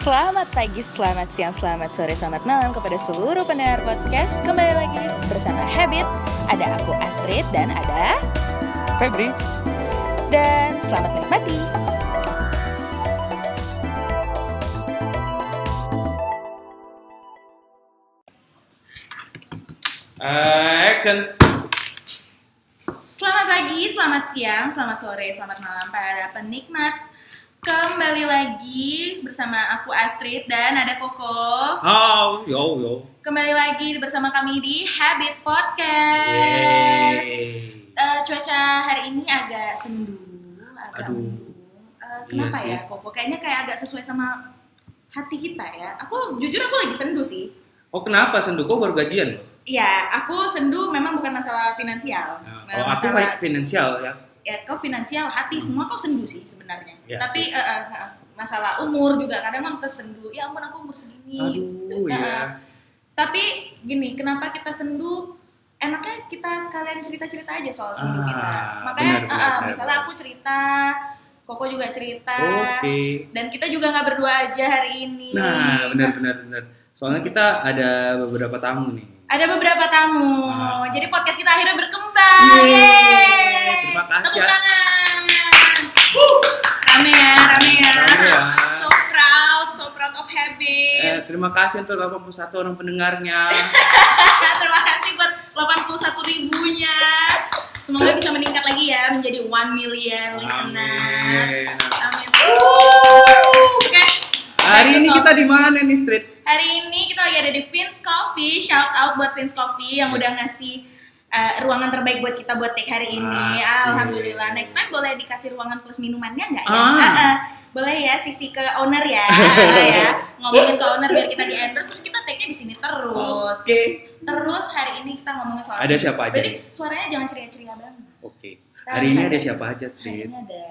Selamat pagi, selamat siang, selamat sore, selamat malam kepada seluruh pendengar podcast. Kembali lagi bersama Habit. Ada aku Astrid dan ada Febri. dan selamat menikmati. Uh, action. Selamat pagi, selamat siang, selamat sore, selamat malam para penikmat. Kembali lagi bersama aku Astrid dan ada Koko. Oh, yo yo. Kembali lagi bersama kami di Habit Podcast. Yeay. Eh, cuaca hari ini agak sendu, agak Aduh. mendung. Eh, kenapa Iya ya, Koko? Kayaknya kayak agak sesuai sama hati kita ya. Aku jujur aku lagi sendu sih. Oh kenapa sendu? Kok baru gajian? Iya, aku sendu memang bukan masalah finansial. Nah, Memang oh aku masalah- kayak finansial ya. Ya kau finansial, hati Hmm. semua kau sendu sih sebenarnya. Ya, Tapi sih. eh, eh, eh, masalah umur juga kadang kan kesendu. Ya ampun aku umur segini. Aduh eh. ya. Tapi gini, kenapa kita sendu? Enaknya kita sekalian cerita-cerita aja soal sendu Ah, kita. Makanya, benar, eh, eh, benar, misalnya benar. aku cerita, Koko juga cerita, Oke. dan kita juga nggak berdua aja hari ini. Nah benar benar benar. Soalnya kita ada beberapa tamu nih. Ada beberapa tamu, Ah. jadi podcast kita akhirnya berkembang. Yeay, terima kasih Tepuk ya. tangan. Wuh, Rame ya, rame ya. Rame ya. So proud, so proud of habit. Eh, terima kasih untuk 81 orang pendengarnya. Terima kasih buat 81 ribunya. Semoga bisa meningkat lagi ya menjadi 1 million listener. Amin. Amin. Oke. Hari ini kita di mana nih, Street? Hari ini kita lagi ada di Vince Coffee. Shout out buat Vince Coffee yang udah ngasih uh, ruangan terbaik buat kita buat take hari ini. Asik. Alhamdulillah. Next time boleh dikasih ruangan plus minumannya nggak ya? Ah. Ah, ah. Boleh ya sisi ke owner ya, Ah, ya. Ngomongin ke owner biar kita di endorse terus kita take-nya di sini terus. Oke. Terus hari ini kita ngomongin soal Ada siapa aja Berarti suaranya jangan ceria-ceria banget. Oke. Kita Hari ini ada- siapa aja, Hari Street? ini ada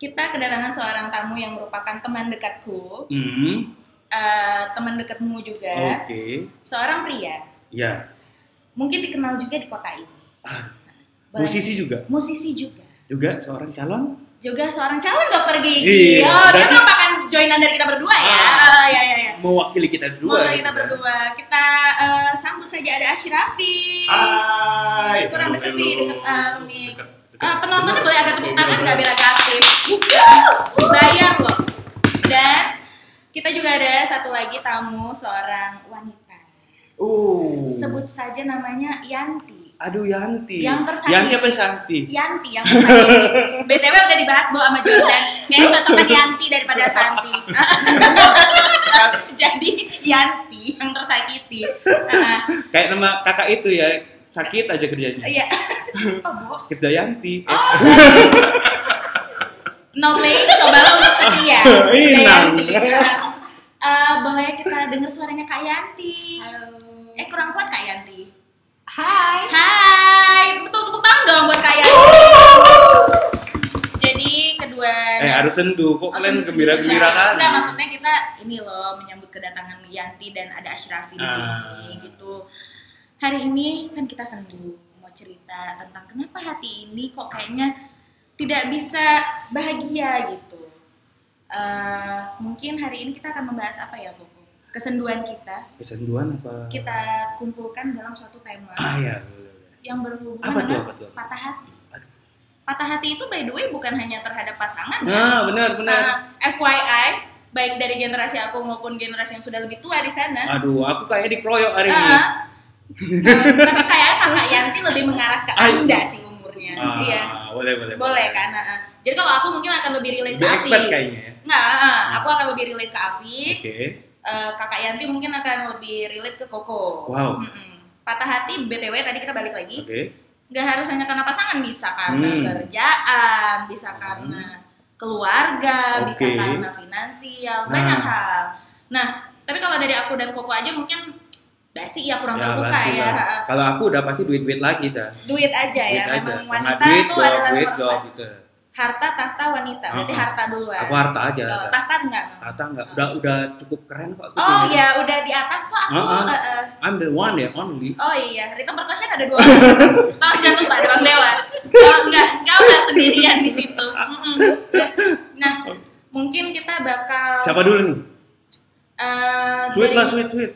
kita kedatangan seorang tamu yang merupakan teman dekatku, Hmm. eh, teman dekatmu juga, Oke. seorang pria. Ya. Mungkin dikenal juga di kota ini. Ah. Musisi juga. Musisi juga. Juga seorang calon. Juga seorang calon dokter gigi. Iya, oh, dia berarti- merupakan joinan dari kita berdua ya. Ah. Ah, ya, ya, ya. Mewakili kita berdua. Moga gitu kita kan. berdua. Kita eh, sambut saja ada Ashrafi. Hai. Kurang halo. Pi, deket, Ah, penontonnya boleh agak tepuk tangan Bener. nggak biar agak aktif? Dibayar loh. Dan kita juga ada satu lagi tamu seorang wanita. Uh. Sebut saja namanya Yanti. Aduh Yanti. Yang tersakiti. Yanti apa Santi? Yanti yang tersakiti. BTW udah dibahas Bu sama Jordan. Kayaknya cocokan Yanti daripada Santi. Jadi Yanti yang tersakiti. Ah, Kayak nama kakak itu ya. Sakit aja kerjanya. Iya. Oh, Bu. Kita Yanti. Eh, Oh, no play, cobalah untuk setia. Inang. Yanti. Eh, boleh kita dengar suaranya Kak Yanti. Halo. Eh kurang kuat Kak Yanti. Hai. Hai, betul tepuk tangan dong buat Kak Yanti. Jadi kedua eh harus sendu. Kok Oh, kalian gembira-gembira sendu- kali? Enggak, maksudnya kita ini loh menyambut kedatangan Yanti dan ada Ashrafi di sini Ah. gitu. Hari ini kan kita sendu mau cerita tentang kenapa hati ini kok kayaknya tidak bisa bahagia gitu. Eh, mungkin hari ini kita akan membahas apa ya, Koko? Kesenduan kita Kesenduan apa? kita kumpulkan dalam suatu tema Ah ya. boleh, boleh. yang berhubungan Apa tuh, dengan apa tuh? patah hati. Aduh. Patah hati itu by the way bukan hanya terhadap pasangan ya. Nah, benar benar. Nah, FYI, baik dari generasi aku maupun generasi yang sudah lebih tua di sana. Aduh, aku kayak dikeroyok hari ini. Nah, tapi kayak kakak Yanti lebih mengarah ke Ah, anda sih umurnya. Ah, Iya, boleh boleh. boleh kan? Ah, ah. Jadi kalau aku mungkin akan lebih relate ke Afi. expert kayaknya ya. Nggak, ah, ah. aku akan lebih relate ke Afi. Oke. Eh, kakak Yanti mungkin akan lebih relate ke Koko. Wow. Mm-mm. Patah hati BTW tadi kita balik lagi. Oke. nggak harus hanya karena pasangan bisa karena Hmm. kerjaan bisa karena keluarga bisa Oke. karena finansial Nah. banyak hal nah tapi kalau dari aku dan Koko aja mungkin basi ya kurang terbuka pasti ya lah. Kalau aku udah pasti duit-duit lagi dah. duit aja Duit ya aja. memang wanita duit itu job, adalah duit job gitu. harta tahta wanita berarti Uh-uh. harta duluan Aku harta aja. Dah. tahta enggak Tata enggak udah udah cukup keren kok aku. oh tuh. ya udah di atas kok aku Uh-uh. eh, eh. I'm the one ya only. Oh iya, Rita Perkoshan ada dua orang. Oh, jangan lupa ada Bang Dewa. Oh, enggak, enggak nggak sendirian di situ. Nah, mungkin kita bakal Siapa dulu nih? Eh, Sweet dari, lah, sweet, sweet.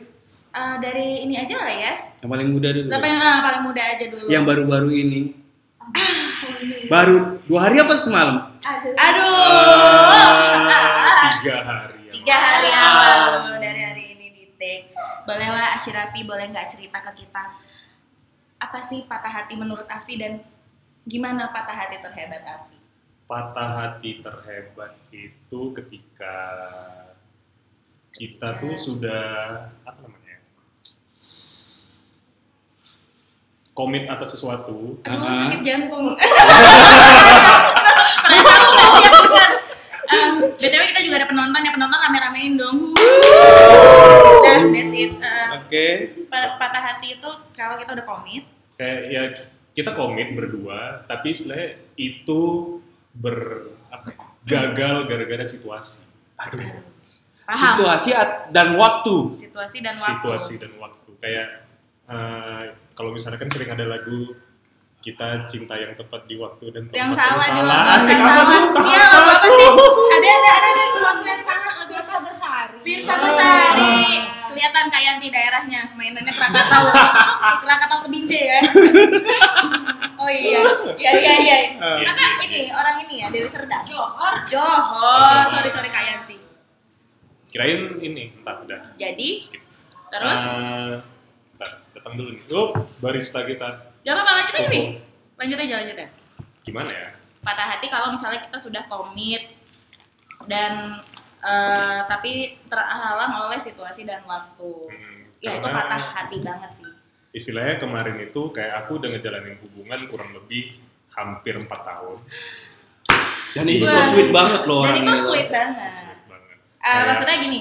Eh, dari ini aja lah ya. Yang paling muda dulu. Tapi ah, paling muda aja dulu. Yang baru-baru ini. Baru dua hari apa semalam? Aduh. Ah, tiga hari yang Tiga hari yang Ah. lalu dari hari ini di take. Bolehlah Ashirafi boleh nggak cerita ke kita apa sih patah hati menurut Afi dan gimana patah hati terhebat Afi? patah hati terhebat itu ketika kita tuh sudah apa namanya komit atas sesuatu Aduh Ah. sakit jantung. Ternyata aku nggak siap dengar. Em, BTW kita juga ada penonton ya penonton rame-ramein dong. Nah, that's it. Eh, Oke. pa- patah hati itu kalau kita udah komit. kayak ya kita komit berdua tapi istilahnya itu ber apa ya, gagal gara-gara situasi Aduh. Paham. Situasi dan waktu. Situasi dan waktu. situasi dan waktu kayak eh, kalau misalnya kan sering ada lagu kita cinta yang tepat di waktu dan yang tempat salah yang di salah waktu asik yang apa tuh Iya, nggak apa-apa sih. Ada ada ada ada waktu yang salah lagu apa? Firsa Besari. Firsa. Besari. Kelihatan kayak anti daerahnya, mainannya Krakatau. Krakatau Tebinje ya. Oh iya. Iya iya iya. Ah. Kakak ini orang ini ya dari Serdang. Johor. Johor. Sorry sorry Kak Yanti. kirain ini entah udah Jadi skip terus bentar, datang dulu nih oh barista kita jangan apa lanjut aja, Oh. Bi. Lanjut aja lanjut ya. gimana ya patah hati kalau misalnya kita sudah komit dan eh, tapi terhalang oleh situasi dan waktu. Hmm, Ya itu patah hati banget sih. istilahnya kemarin itu kayak aku udah ngejalanin hubungan kurang lebih hampir 4 tahun Dan itu so sweet banget loh Dan itu sweet banget. Sweet banget Eh, Kayak- maksudnya gini,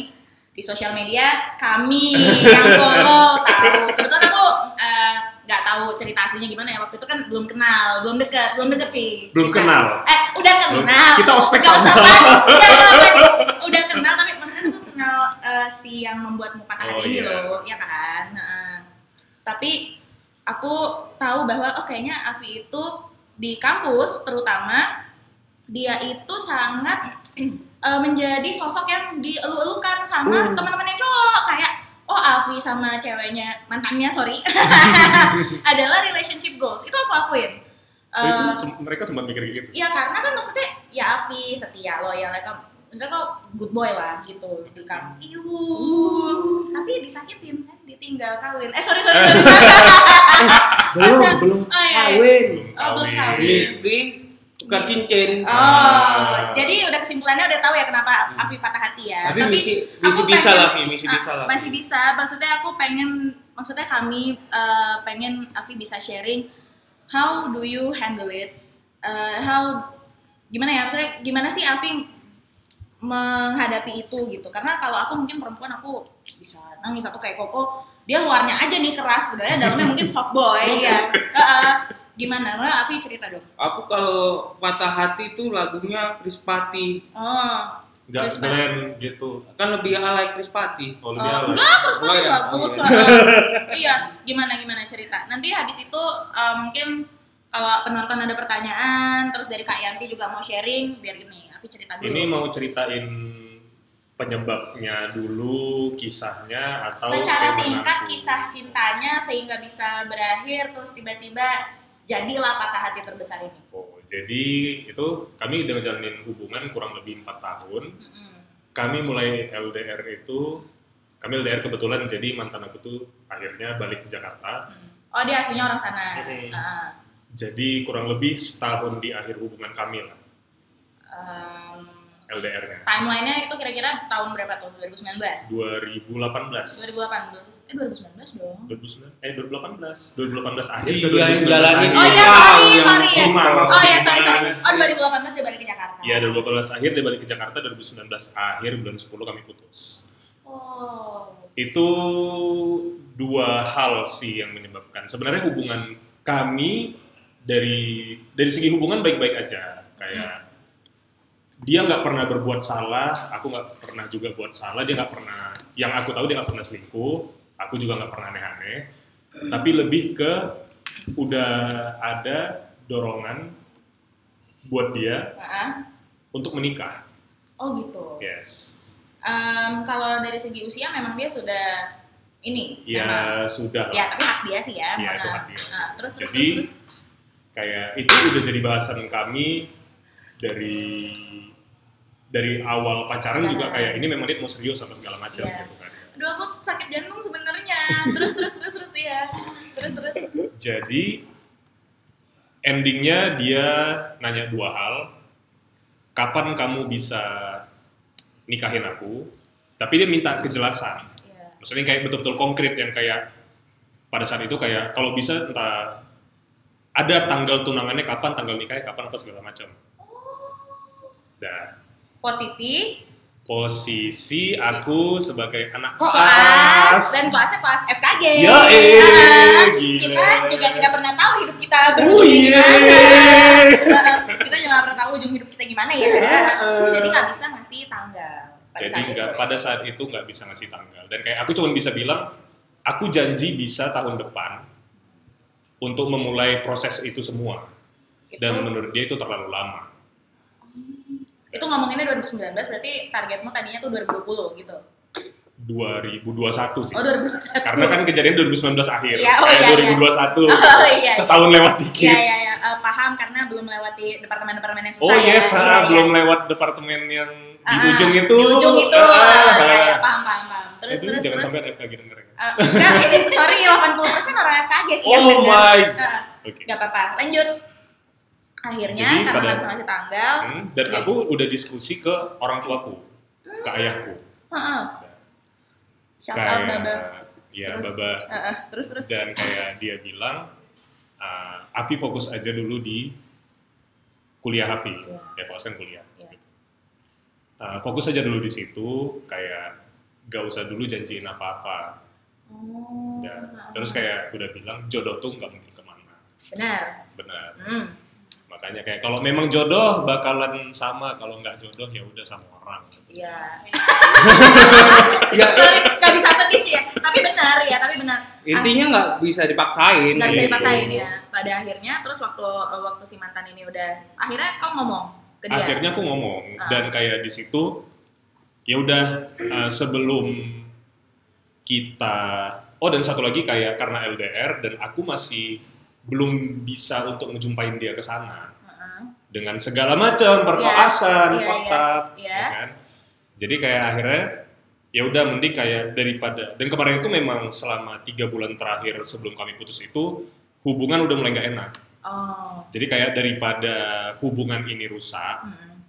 di sosial media kami yang follow tahu. Kebetulan aku eh, nggak tahu cerita aslinya gimana ya waktu itu kan belum kenal, belum deket, belum deket Pi. Belum Kita- kenal. Eh udah kenal. Kita ospek Nggak usah sama. panik, apa-apa nih. Udah kenal tapi maksudnya tuh kenal eh, si yang membuatmu patah hati Oh, ini iya. loh, ya kan. Nah, tapi aku tahu bahwa oh kayaknya Avi itu di kampus terutama dia itu sangat eh, menjadi sosok yang dielu-elukan sama Hmm. teman-temannya cowok kayak oh Avi sama ceweknya mantannya sorry adalah relationship goals itu aku akuin Oh, itu Eh, sem- mereka sempat mikir gitu ya karena kan maksudnya ya Avi setia loyal ya kan maksudnya kok good boy lah gitu di kampus Iu. tapi disakitin kan ditinggal kawin eh sorry sorry, sorry. Belum, Ada- belum Oh, iya, iya. kawin. belum Oh, belum kawin kawin. Misi tukar cincin. Oh, Ah. jadi udah kesimpulannya udah tahu ya kenapa Avi patah hati ya. Tapi misi- aku misi bisa pengen- lah, Vi, misi Ah, bisa lah. Masih bisa. Maksudnya aku pengen, maksudnya kami eh, pengen Avi bisa sharing how do you handle it, Eh, how gimana ya? Maksudnya gimana sih Avi menghadapi itu gitu? Karena kalau aku mungkin perempuan aku bisa nangis atau kayak Koko, dia luarnya aja nih keras, sebenarnya dalamnya mungkin soft boy ya. Gimana? Nah, Avi cerita dong. Aku kalau patah hati tuh lagunya Krispati. Oh, Terus, Glenn gitu Kan lebih alay Krispati. oh lebih Oh, alay. enggak, terus Oh, iya. bagus. Oh, iya. gimana gimana cerita. Nanti habis itu uh, mungkin kalau penonton ada pertanyaan, terus dari Kak Yanti juga mau sharing, biar gini, aku cerita dulu. ini mau ceritain penyebabnya dulu kisahnya atau Secara singkat mana? kisah cintanya sehingga bisa berakhir, terus tiba-tiba jadilah patah hati terbesar ini. Oh, jadi itu kami udah ngejalanin hubungan kurang lebih empat tahun. Mm-mm. Kami mulai LDR itu, kami LDR kebetulan jadi mantan aku tuh akhirnya balik ke Jakarta. Mm. Oh dia aslinya orang sana. Mm-mm. Ah, Jadi kurang lebih setahun di akhir hubungan kami lah um, LDR-nya. timelinenya itu kira-kira tahun berapa tuh? 2019? 2018. 2018? Eh 2019 dong. 2019 eh 2018 2018 akhir ke Iya, 2019 yang jalanin. akhir. Oh iya, sorry, yang sorry ya. cuma- Oh iya, sorry, sorry. Oh 2018 dia balik ke Jakarta. Iya 2018 akhir dia balik ke Jakarta 2019 akhir bulan 10 kami putus. Oh. Itu dua hal sih yang menyebabkan. Sebenarnya hubungan kami dari dari segi hubungan baik-baik aja. Kayak dia nggak pernah berbuat salah, aku nggak pernah juga buat salah. Dia nggak pernah, yang aku tahu dia nggak pernah selingkuh. Aku juga nggak pernah aneh-aneh. Tapi lebih ke udah ada dorongan buat dia Heeh. untuk menikah. Oh gitu. Yes. Em, kalau dari segi usia memang dia sudah ini memang Ya sudah. ya tapi hak dia sih ya, Ya, mana- itu hak dia. Nah, terus Jadi terus, terus. kayak itu udah jadi bahasan kami dari dari awal pacaran juga Pacaran. kayak ini memang dia mau serius sama segala macam Iya. gitu kan. aduh aku sakit jantung terus terus terus terus ya terus terus Jadi endingnya dia nanya dua hal. Kapan kamu bisa nikahin aku? Tapi dia minta kejelasan. ya Maksudnya kayak betul-betul konkret yang kayak pada saat itu kayak kalau bisa entah ada tanggal tunangannya kapan, tanggal nikahnya kapan apa segala macam. Nah, posisi posisi aku sebagai anak kelas. dan kelasnya kelas FKG Yo, eh, Ah, gila. kita juga tidak pernah tahu hidup kita Oh, berujung iya. gimana. Kita juga nggak pernah tahu ujung hidup kita gimana ya. Jadi nggak bisa ngasih tanggal pada Jadi nggak pada saat itu nggak bisa ngasih tanggal. Dan kayak aku cuma bisa bilang aku janji bisa tahun depan untuk memulai proses itu semua. Dan menurut dia itu terlalu lama. Itu ngomonginnya 2019 berarti targetmu tadinya tuh 2020 gitu 2021 sih. oh 2021 Karena kan kejadian 2019 akhir, Iya, oh kayak iya, iya. 2021 Oh, iya, setahun lewat dikit. Iya iya iya Eh, paham karena belum melewati departemen-departemen yang susah Oh ya. yes, Iya, ah, iya. belum lewat departemen yang di Ah, ujung itu. Di ujung itu. Ah, Ah, ah. iya, iya, paham paham paham. Terus itu terus jangan terus. sampai FKG denger ya. Eh, enggak, ini sorry 80% orang FKG sih Oh my. Heeh. Oke. Gak apa-apa, lanjut. Akhirnya Jadi karena pada- nggak bisa ngasih tanggal. Hmm, dan dia- aku udah diskusi ke orang tuaku, ke ayahku. Shout out kayak Baba. ya Terus? baba Heeh, terus terus. dan kayak dia bilang ah, Afi fokus aja dulu di kuliah Afi Iya. ya kan kuliah Iya. gitu. Ah, fokus aja dulu di situ kayak gak usah dulu janjiin apa-apa Oh. ya terus kayak udah bilang jodoh tuh nggak mungkin ke mana benar. benar Hmm. Makanya kayak kalau memang jodoh bakalan sama kalau nggak jodoh ya udah sama orang Iya. Ya, Sorry, nggak bisa sedih ya. Tapi benar ya, tapi benar. intinya nggak bisa dipaksain. nggak bisa Gitu. dipaksain ya. Pada akhirnya, terus waktu waktu si mantan ini udah, akhirnya kamu ngomong ke dia. akhirnya aku ngomong Ah. dan kayak di situ ya udah uh, sebelum kita oh dan satu lagi kayak karena LDR dan aku masih belum bisa untuk ngejumpain dia ke sana Heeh. dengan segala macam perkoasan, Iya, iya, fakta, iya. ya kan? Jadi kayak akhirnya ya udah mending kayak daripada dan kemarin itu memang selama tiga bulan terakhir sebelum kami putus itu hubungan udah mulai nggak enak. Oh. Jadi kayak daripada hubungan ini rusak, Mm-mm.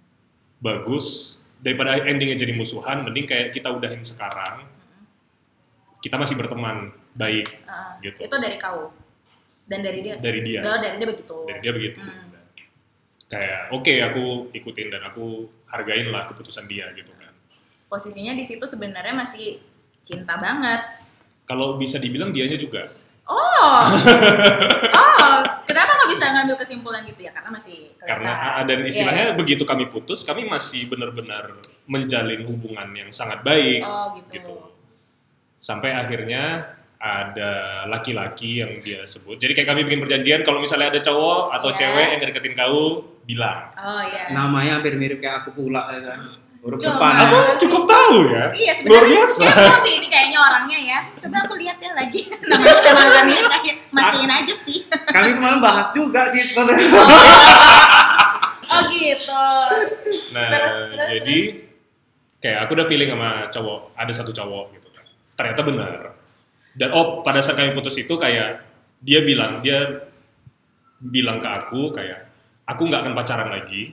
bagus daripada endingnya jadi musuhan mending kayak kita udahin sekarang kita masih berteman baik Heeh. Gitu. Itu dari kau dan dari dia. dari dia Oh, dari dia begitu. dari dia begitu Hmm. kayak oke aku ikutin dan aku hargain lah keputusan dia gitu kan Posisinya di situ sebenarnya masih cinta banget. kalau bisa dibilang dianya juga Oh. oh, kenapa nggak bisa ngambil kesimpulan gitu ya? Karena masih kelihatan. karena ah, dan istilahnya Iya. begitu kami putus kami masih benar-benar menjalin hubungan yang sangat baik Oh, gitu. gitu sampai akhirnya ada laki-laki yang dia sebut jadi kayak kami bikin perjanjian kalau misalnya ada cowok atau Iya. cewek yang deketin kau bilang Oh iya. Namanya hampir mirip kayak aku pula ya kan. Huruf depan. aku cukup tahu ya Iya luar sebenarnya biasa kepo sih ini kayaknya orangnya ya. Coba aku lihat ya lagi. Namanya udah mirip kayak mastiin aja sih. Kami semalam bahas juga sih sebenarnya. Oh gitu. nah Terus, terus, jadi kayak aku udah feeling sama cowok ada satu cowok gitu kan ternyata benar dan oh pada saat kami putus itu kayak dia bilang dia bilang ke aku kayak aku nggak akan pacaran lagi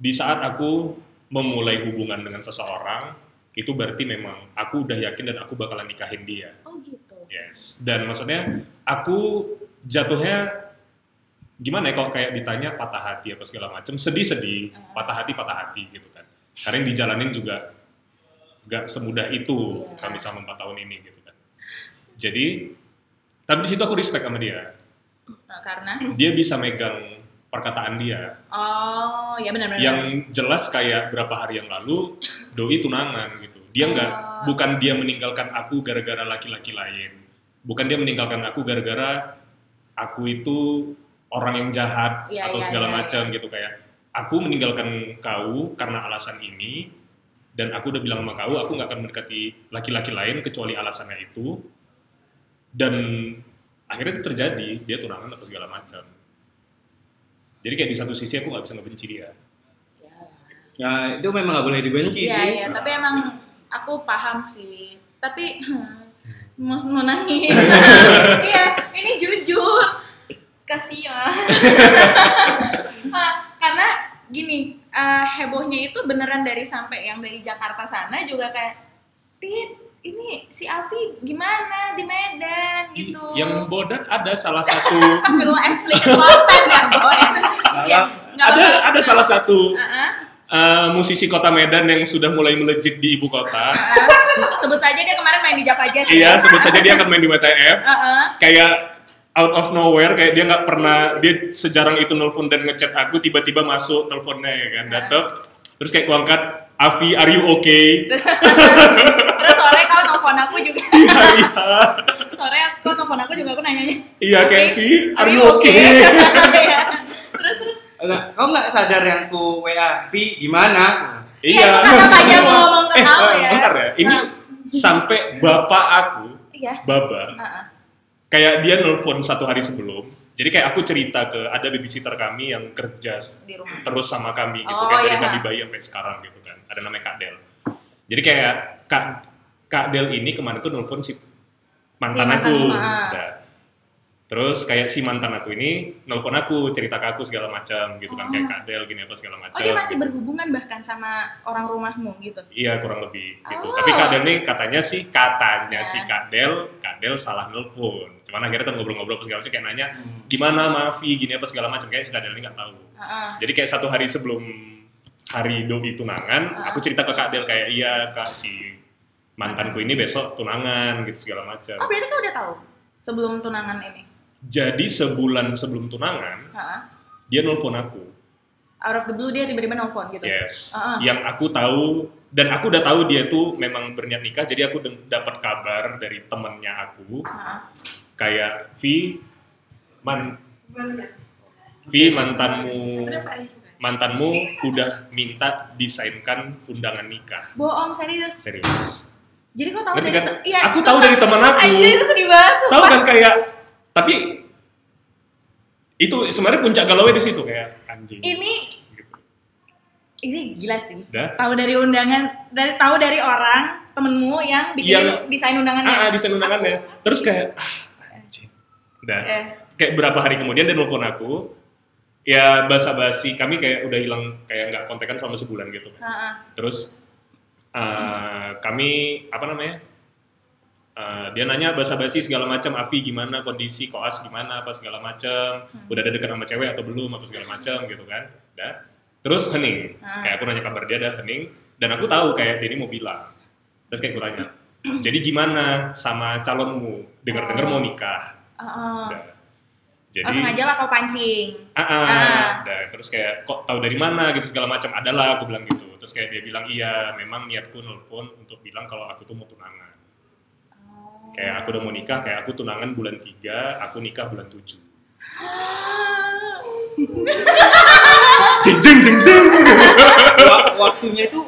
di saat aku memulai hubungan dengan seseorang itu berarti memang aku udah yakin dan aku bakalan nikahin dia Oh gitu. yes dan maksudnya aku jatuhnya gimana ya kalau kayak ditanya patah hati apa segala macam sedih-sedih Ah. patah hati patah hati gitu kan karena yang dijalanin juga nggak semudah itu Iya. kami sama empat tahun ini gitu jadi tapi di situ aku respect sama dia. Nah, karena? Dia bisa megang perkataan dia. Oh ya benar-benar. yang jelas kayak berapa hari yang lalu doi tunangan gitu. Dia nggak Oh. bukan dia meninggalkan aku gara-gara laki-laki lain. Bukan dia meninggalkan aku gara-gara aku itu orang yang jahat Iya, atau iya, segala iya, macam gitu. Kayak aku meninggalkan kau karena alasan ini dan aku udah bilang sama kau aku nggak akan mendekati laki-laki lain kecuali alasannya itu dan akhirnya itu terjadi dia tunangan atau segala macam jadi kayak di satu sisi aku nggak bisa ngebenci dia Ya itu memang nggak boleh dibenci Iya, sih. iya, tapi emang aku paham sih. Tapi mau, mau nangis. Iya, ini jujur. Kasihan. Ah, karena gini, eh, hebohnya itu beneran dari sampai yang dari Jakarta sana juga kayak, Tit, ini si Afi gimana di Medan gitu. yang bodat ada salah satu Astagfirullah, actually kelotan ya, boy. Nggak ada apa-apa. ada salah satu uh, musisi kota Medan yang sudah mulai melejit di ibu kota Uh, sebut saja dia kemarin main di Java Jazz. iya sebut saja dia akan main di WTF Uh-uh. kayak out of nowhere kayak dia nggak pernah dia sejarang itu nelfon dan ngechat aku tiba-tiba masuk teleponnya ya kan datang terus kayak kuangkat Avi are you okay Terus sore kau nelfon aku juga. iya iya sore kau nelfon aku juga aku nanyanya. iya "Oke, kayak Vi are you okay Iya. terus terus. Enggak, kau nggak sadar yang ku WA, Vi gimana? Iya, itu kata-katanya mau ngomong ke eh kau eh, ya. bentar ya ini Nah. sampai bapak aku Iya. Baba Uh-uh. kayak dia nelfon satu hari sebelum jadi kayak aku cerita ke ada babysitter kami yang kerja Di rumah. terus sama kami gitu Oh, kan dari iya. kami bayi sampai sekarang gitu kan ada namanya Kak Del jadi kayak Kak Kak Del ini kemarin tuh nelfon si mantan, Si mantan, aku. Nah, terus kayak si mantan aku ini nelfon aku cerita ke aku segala macam gitu kan Oh. kayak Kak Del gini apa segala macam Oh dia masih berhubungan bahkan sama orang rumahmu gitu. Iya kurang lebih gitu. Oh. Tapi Kak Del nih katanya sih katanya Ya. si Kak Del, Kak Del salah nelfon. Cuman akhirnya tuh ngobrol-ngobrol apa segala macam kayak nanya Hmm. gimana Mafi gini apa segala macam kayak si Kak Del ini nggak tahu. Uh-uh. Jadi kayak satu hari sebelum hari doi tunangan, Ah. aku cerita ke Kak Del kayak iya Kak si mantanku ini besok tunangan gitu segala macam. Oh berarti kau udah tahu sebelum tunangan ini. Jadi sebulan sebelum tunangan Uh-uh. dia nelfon aku. Out of the blue dia tiba-tiba nelfon gitu. Yes. Ah. Yang aku tahu dan aku udah tahu dia tuh memang berniat nikah jadi aku dapat kabar dari temennya aku Uh-uh. kayak Vi man Vi mantanmu mantanmu udah minta desainkan undangan nikah Bohong serius. serius Jadi kau tahu Ngerti dari kan? iya, Aku tahu dari teman aku. Anjir itu sedih banget. tahu kan kayak tapi itu sebenarnya puncak galau di situ kayak anjing Ini gitu. ini gila sih. Dah. Tahu dari undangan dari tahu dari orang temenmu yang bikin Yang- desain undangannya. ah, ah desain undangannya terus kayak ah anjing udah Eh, kayak berapa hari kemudian dia nelfon aku ya basa-basi kami kayak udah hilang kayak nggak kontekan selama sebulan gitu kan ah. terus eh, kami apa namanya Eh, dia nanya basa-basi segala macam Avi gimana kondisi koas gimana apa segala macam Hmm. udah ada dekat sama cewek atau belum apa segala macam gitu kan dah terus hening Hmm. kayak aku nanya kabar dia dah hening dan aku tahu kayak dia ini mau bilang terus kayak aku tanya jadi gimana sama calonmu dengar-dengar mau nikah Ah, ah. Dah. jadi Langsung aja lah kau pancing. ah, ah, Ah. dah. terus kayak kok tahu dari mana gitu segala macam adalah aku bilang gitu terus kayak dia bilang iya memang niatku nelfon untuk bilang kalau aku tuh mau tunangan Oh. Kayak aku udah mau nikah kayak aku tunangan bulan 3 aku nikah bulan 7 jing jing jing jing Wak- Waktunya itu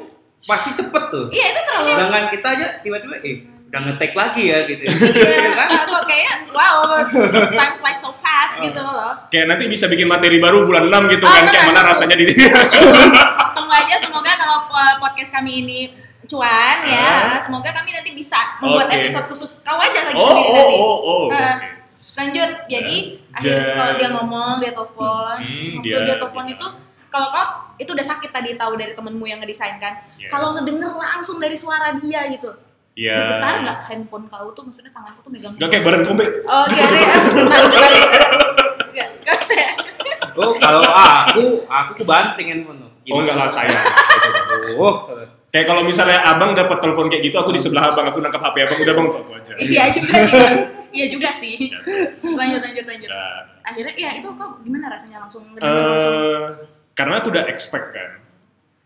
pasti cepet tuh. Iya itu terlalu. Sedangkan kita aja tiba-tiba eh udah ngetek lagi ya gitu. Iya, kan? kok kayaknya wow, time flies so fast gitu loh. kayak nanti bisa bikin materi baru bulan 6 gitu Oh, kan kayak mana rasanya di Tunggu aja semoga kalau podcast kami ini cuan ya, semoga kami nanti bisa membuat Oke. episode khusus kau aja lagi oh sendiri oh nanti. oh oh oke Ah. Lanjut, jadi Ja- akhirnya kalau dia ngomong, dia telepon, Hmm, waktu dia- dia telepon dia- itu kalau kau itu udah sakit tadi tahu dari temenmu yang ngedesain kan. Yes. Kalau ngedenger langsung dari suara dia gitu. ya Getar nggak handphone kau tuh maksudnya tanganku tuh megang. Gak kayak bareng komik Oh, getar. Nggak, nggak kayak. Oh kalau aku, aku kebanting handphone tuh. oh enggak lah saya Oh, kayak kalau misalnya abang dapat telepon kayak gitu aku di sebelah abang aku nangkap hp abang udah bang tuh aku aja Iya juga juga. Iya juga sih. Lanjut lanjut lanjut. Nah, Akhirnya ya itu kok gimana rasanya langsung ngedenger langsung. eh karena aku udah expect kan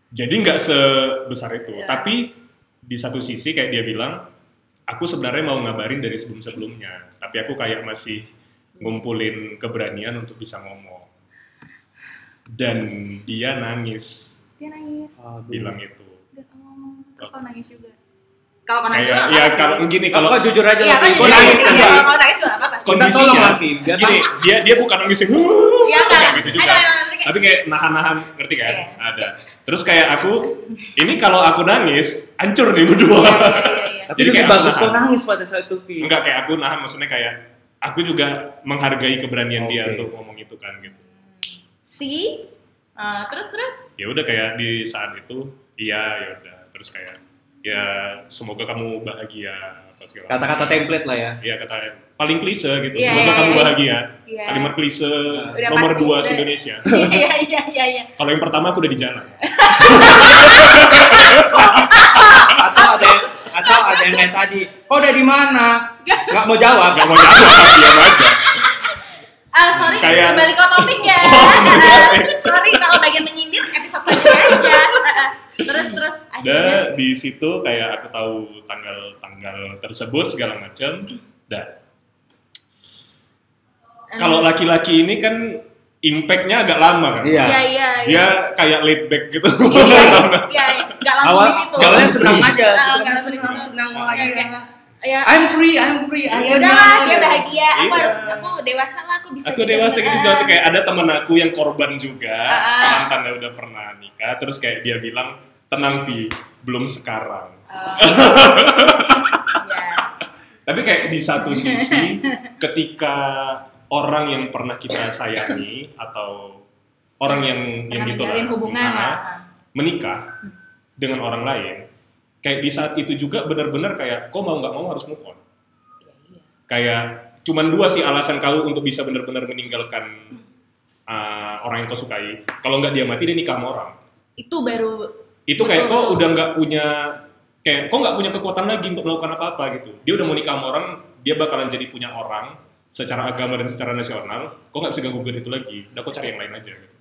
jadi nggak sebesar itu Iya. tapi di satu sisi kayak dia bilang aku sebenarnya mau ngabarin dari sebelum sebelumnya tapi aku kayak masih ngumpulin keberanian untuk bisa ngomong dan dia nangis Dia nangis. Bilang itu. Terus kau nangis juga. Kalau kau nangis kayak juga ya apa-apa kalau gini Kalau kalau jujur aja Iya, lah, kan jadi Gua nangis iya, nanti. kalau kau nangis juga apa apa sih Kita tolong kondisinya gini dia dia bukan nangis yang Iya kan? kayak gitu juga. tapi kayak nahan-nahan ngerti kan? Iya. ada. Terus kayak aku ini kalau aku nangis hancur nih berdua. Iya, iya, iya. Tapi Jadi kayak bagus kau nangis pada saat itu, enggak kayak aku nahan maksudnya kayak aku juga menghargai keberanian dia Oke. untuk ngomong itu kan gitu. Si eh, terus terus? Ya udah kayak di saat itu iya ya udah terus kayak ya semoga kamu bahagia Kata-kata template lah ya. Iya kata paling klise gitu. Iya, Semoga iya, kamu iya. bahagia. Iya. Kalimat klise Udah nomor pasti, dua udah. se Indonesia. iya iya iya iya Kalau yang pertama aku udah di jalan. Atau ada yang atau ada yang kayak tadi. Kau udah di mana? Gak mau jawab. Gak mau jawab, diam aja. ah sorry Kayak- kembali ke topik ya Oh, iya. Ah, sorry kalau bagian menyindir episode selanjutnya aja ah. Terus terus akhirnya Dan di situ kayak aku tahu tanggal-tanggal tersebut segala macam. Dan kalau laki-laki ini kan impactnya agak lama kan. Iya. iya iya iya Dia kayak laid back gitu. iya iya iya nggak langsung Awal di situ awalnya Langsung. senang aja. Ah, Gitu nggak kan, langsung di senang situ. senang oke. ya. ya I'm free, I'm free. ya udah lah dia bahagia aku Iya. harus aku dewasa lah aku bisa Aku dewasa gitu segala kayak ada teman aku yang korban juga, Ah, ah. mantannya udah pernah nikah, terus kayak dia bilang tenang Vi, belum sekarang. Oh. ya Tapi kayak di satu sisi, ketika orang yang pernah kita sayangi atau orang yang yang pernah gitu menjalin lah, hubungan nah, menikah dengan orang lain, kayak di saat itu juga benar-benar kayak kau mau nggak mau harus move on. Iya, iya. Kayak cuman dua sih alasan kau untuk bisa benar-benar meninggalkan uh, orang yang kau sukai. Kalau nggak dia mati dia nikah sama orang. itu baru Itu Betul, kayak kau betul. udah nggak punya kayak kau nggak punya kekuatan lagi untuk melakukan apa-apa gitu. Dia udah mau nikah sama orang, dia bakalan jadi punya orang secara agama dan secara nasional. Kau nggak bisa ganggu itu lagi. Udah kau cari yang lain aja. Gitu.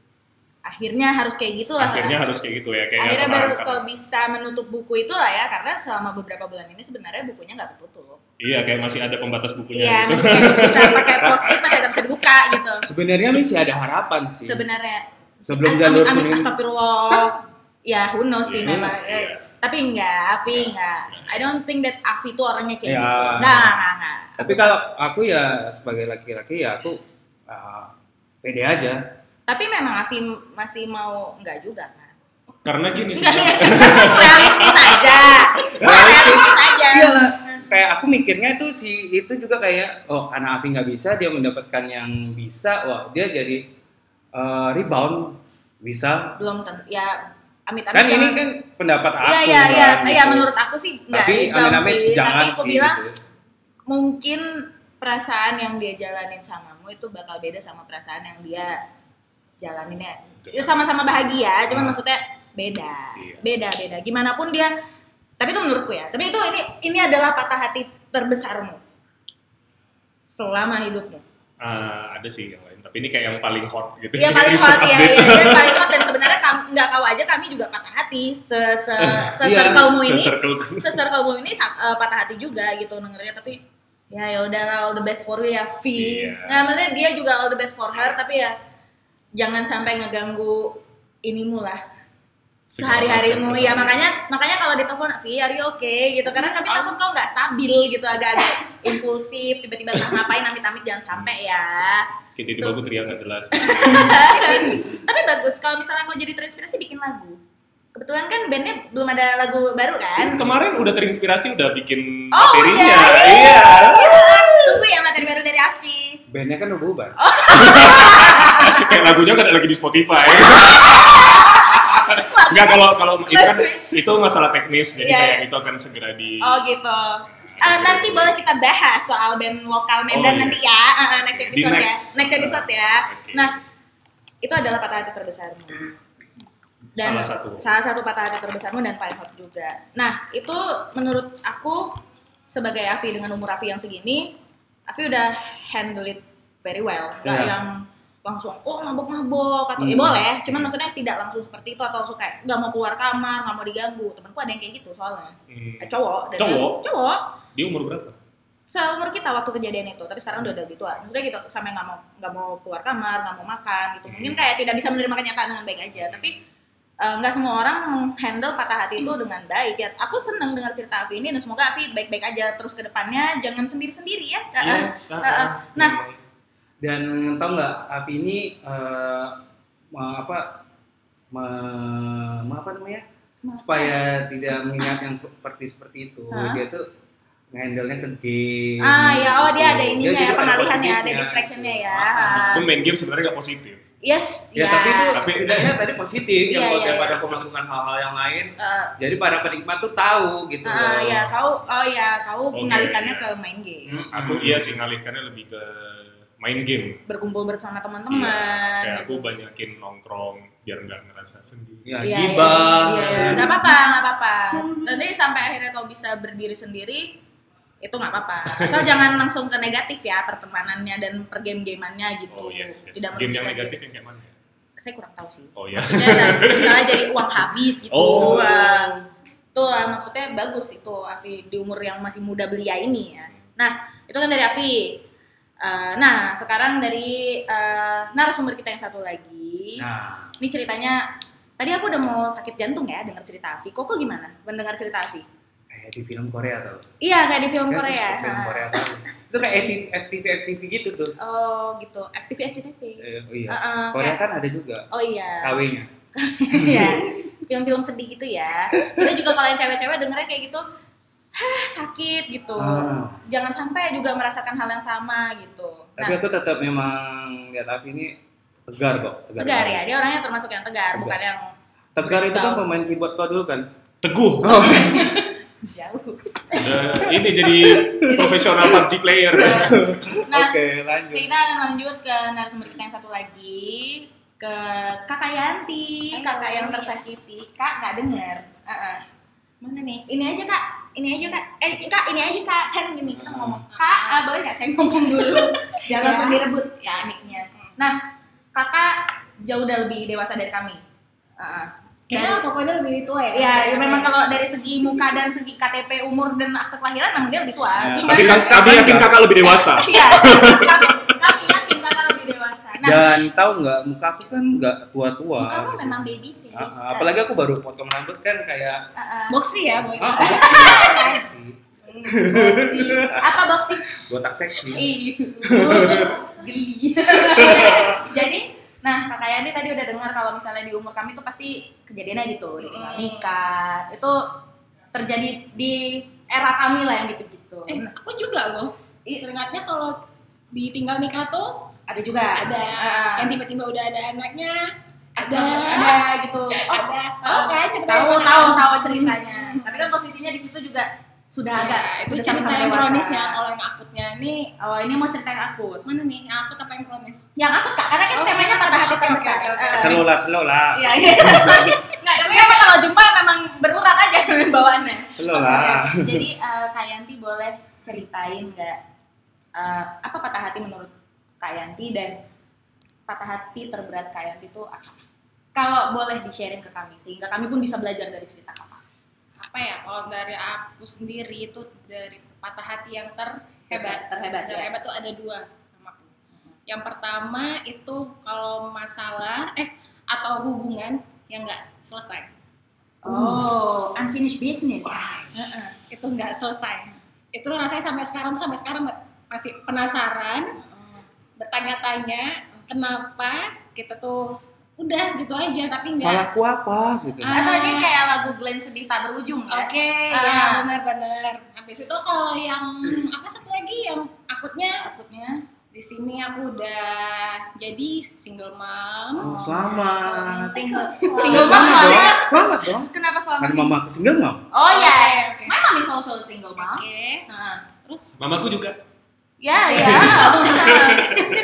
akhirnya harus kayak gitu lah Akhirnya harus kayak gitu ya. Kayak akhirnya baru kok kan. bisa menutup buku itu lah ya karena selama beberapa bulan ini sebenarnya bukunya nggak tertutup Iya kayak masih ada pembatas bukunya. iya gitu. masih bisa pakai post-it masih bisa dibuka gitu Sebenarnya masih ada harapan sih. sebenarnya Sebelum jalur kuning. astagfirullah ya who knows sih Iya, memang iya. Eh, tapi enggak Afi enggak I don't think that Afi itu orangnya kayak Ya. gitu enggak enggak enggak Tapi kalau aku ya sebagai laki-laki ya aku ah, pede aja. tapi memang Afi masih mau enggak juga kan Karena gini enggak sebenarnya. realistis aja realistis aja Iya lah. Kayak aku mikirnya itu si itu juga kayak oh karena Afi nggak bisa dia mendapatkan yang bisa, wah dia jadi eh, rebound bisa. belum tentu ya amit amit Kan ini kan pendapat aku. Iya iya iya, iya gitu. menurut aku sih enggak Tapi rebound amit-amit sih. jangan Tapi aku sih bilang gitu. mungkin perasaan yang dia jalanin samamu itu bakal beda sama perasaan yang dia jalaninnya. Ya sama-sama bahagia, cuman Ah. maksudnya beda. Iya. Beda beda. Gimana pun dia tapi itu menurutku ya. Tapi itu ini ini adalah patah hati terbesarmu selama hidupmu. Ah, ada sih yang lain, tapi ini kayak yang paling hot gitu. Iya paling hot ya, ya, dia paling hot dan sebenarnya kamu nggak kau aja kami juga patah hati se se se Iya, circle-mu ini Se-circle. se-circle ini eh, patah hati juga gitu dengernya tapi ya ya udahlah all the best for you ya V. Iya. Nah, maksudnya dia juga all the best for her tapi ya jangan sampai ngeganggu inimu lah sehari-harimu ya makanya makanya kalau ditelepon V are you okay gitu karena kami takut kau nggak stabil gitu agak-agak impulsif tiba-tiba entah ngapain amit-amit jangan sampai ya Kayak tiba-tiba aku teriak nggak jelas. tapi bagus kalau misalnya mau jadi terinspirasi bikin lagu kebetulan kan bandnya belum ada lagu baru kan Kemarin udah terinspirasi udah bikin Oh, materinya. udah. Iya. tunggu ya materi baru dari Afi Bandnya kan udah bubar. Oh. Kayak lagunya kan ada lagi di Spotify. Enggak kalau kalau itu kan itu masalah teknis jadi Iya, kayak iya. itu akan segera di oh gitu Eh, nanti boleh kita bahas soal band lokal Medan Oh, nanti yes. ya eh, next Di episode ya next. next episode ya Oke. nah itu adalah patah hati terbesarmu dan salah satu. salah satu patah hati terbesarmu dan paling hot juga. Nah, itu menurut aku sebagai Afi dengan umur Afi yang segini, Afi udah handle it very well. Gak Iya. yang langsung oh mabok-mabok atau ya Hmm. boleh, cuman maksudnya tidak langsung seperti itu atau langsung kayak nggak mau keluar kamar, nggak mau diganggu. Temanku ada yang kayak gitu soalnya. Hmm. Eh, cowok, dan Cowok? dia- cowok. Dia umur berapa? Seumur kita waktu kejadian itu, tapi sekarang udah udah lebih tua. Maksudnya gitu, sampai nggak mau nggak mau keluar kamar, nggak mau makan gitu. Mungkin Hmm. kayak tidak bisa menerima kenyataan dengan baik aja. Tapi eh, nggak semua orang handle patah hati itu dengan baik ya. Aku seneng dengar cerita Avi ini dan semoga Avi baik-baik aja terus ke depannya, jangan sendiri-sendiri ya. Yes, ah, eh. Nah, Dan tahu nggak Avi ini eh, me- apa me- me- apa namanya supaya tidak mengingat yang seperti seperti itu Hah? dia tuh ngehandle-nya ke game. Ah ya, oh dia ada gitu. ininya juga ya, ada pengalihan ya, ada distractionnya ya. Meskipun main game sebenarnya nggak positif. Yes, Ya, tapi itu Tapi- setidaknya tadi positif Iya, yang buat iya, daripada iya. aku melakukan hal-hal yang lain. Eh, Jadi para penikmat tuh tahu gitu ah, loh. ya kau oh ya kau mengalihkannya iya. ke main game, Hmm, Aku iya sih ngalihkannya lebih ke main game. berkumpul bersama teman-teman. Iya, kayak aku gitu. banyakin nongkrong biar nggak ngerasa sendiri. Ya, Iya. Iya, iya. nggak apa-apa, nggak apa-apa. Nanti sampai akhirnya kau bisa berdiri sendiri, itu nggak apa-apa. Asal jangan langsung ke negatif ya pertemanannya dan pergame-gameannya gitu. Oh yes, yes. Tidak game yang negatif yang kayak mana ya? Saya kurang tahu sih. Oh ya. Maksudnya, misalnya jadi uang habis gitu. Oh. Wah, itu lah maksudnya bagus itu Afi di umur yang masih muda belia ini ya. Nah, itu kan dari Afi. Eh, nah, sekarang dari eh, narasumber kita yang satu lagi. Nah, Ini ceritanya tadi aku udah mau sakit jantung ya dengar cerita Afi. Koko gimana mendengar cerita Afi? kayak di film Korea tau. Iya, kayak di film Kan Korea. Film Nah. Korea tuh. Itu kayak FTV, FTV, FTV gitu tuh. Oh, gitu. FTV SCTV. Eh, oh iya. Heeh, Korea kayak- kan ada juga Oh iya. KW-nya. Iya. Film-film sedih gitu ya. Kita juga kalau yang cewek-cewek dengernya kayak gitu, hah sakit gitu. Ah. Jangan sampai juga merasakan hal yang sama gitu. Tapi Nah, aku tetap memang lihat Avi ini tegar kok. Tegar, tegar ya. Dia orangnya termasuk yang tegar, Tegar. bukan yang Tegar itu kan pemain keyboard kau dulu kan. Teguh. Oh. jauh. Udah, ini jadi profesional PUBG player. Nah, Oke, lanjut. kita akan lanjut ke narasumber kita yang satu lagi ke Kakak Yanti, Halo. kakak yang tersakiti. Kak nggak dengar. Heeh. Mana nih? Ini aja kak. Ini aja kak. Eh kak ini aja kak. Kan gini kita ngomong. Kak, ah, boleh nggak saya ngomong dulu? Jangan Ya. langsung direbut ya mic-nya. Nah, kakak jauh udah lebih dewasa dari kami. Heeh. Kayaknya pokoknya lebih tua ya. Ya, ya memang kalau dari segi muka dan segi KTP umur dan akte kelahiran memang dia lebih tua. Ya, Tapi kami yakin kakak lebih dewasa. Iya, kami, kami yakin kakak lebih dewasa. Nah, Dan tahu nggak, muka aku kan nggak tua-tua. kamu gitu. memang baby face. Ah, ah, apalagi aku baru potong rambut kan kayak Uh, Boxy ya, boy. ah, boxy. apa boxy? botak seksi. Ih, geli. Jadi, nah kakak Yani tadi udah dengar kalau misalnya di umur kami tuh pasti kejadiannya gitu, ditinggal nikah. Itu terjadi di era kami lah yang gitu-gitu. Eh, aku juga loh. Teringatnya kalau ditinggal nikah tuh ada juga ada Ah. yang tiba-tiba udah ada anaknya, ada ada gitu. Oh, ada. tahu Tahu kan cerita tahu tahu tahu ceritanya. Tapi kan posisinya di situ juga sudah agak Ya, itu sudah cerita yang dewasa. kronisnya. Kalau yang akutnya nih Oh, ini mau cerita yang akut. mana nih? Yang akut apa yang kronis? Yang akut kak, karena kan Oh, temanya patah hati terbesar. Eh, Slow lah, slow lah. Iya, iya. Nggak, tapi memang kalau jumpa memang berurat aja bawaannya. Slow lah. Jadi eh, Kak Yanti boleh ceritain nggak eh, apa patah hati menurut Kak Yanti dan patah hati terberat Kak Yanti itu apa? Kalau boleh di-sharing ke kami sehingga kami pun bisa belajar dari cerita kakak. Apa ya? Kalau dari aku sendiri itu dari patah hati yang terhebat. Terhebat, ya. Terhebat tuh ada dua sama aku. Yang pertama itu kalau masalah eh atau hubungan yang nggak selesai. Oh, unfinished business. Heeh, itu nggak selesai. Itu rasanya sampai sekarang sampai sekarang masih penasaran, bertanya-tanya kenapa kita tuh udah gitu aja tapi nggak. Salahku apa gitu. Ah. Atau ini kayak lagu Glenn sedih tak berujung ya? Oke, Ah. ya benar-benar. Habis itu kalau yang apa satu lagi yang akutnya Takutnya di sini aku udah jadi single mom. Oh, selamat. single Single mom Selamat dong. soalnya. Selamat dong. Kenapa selama Kan single? mama aku single mom. Oh iya, Oke, oke. my mom is also single mom. Oke. Nah, Terus Mamaku juga. Ya ya.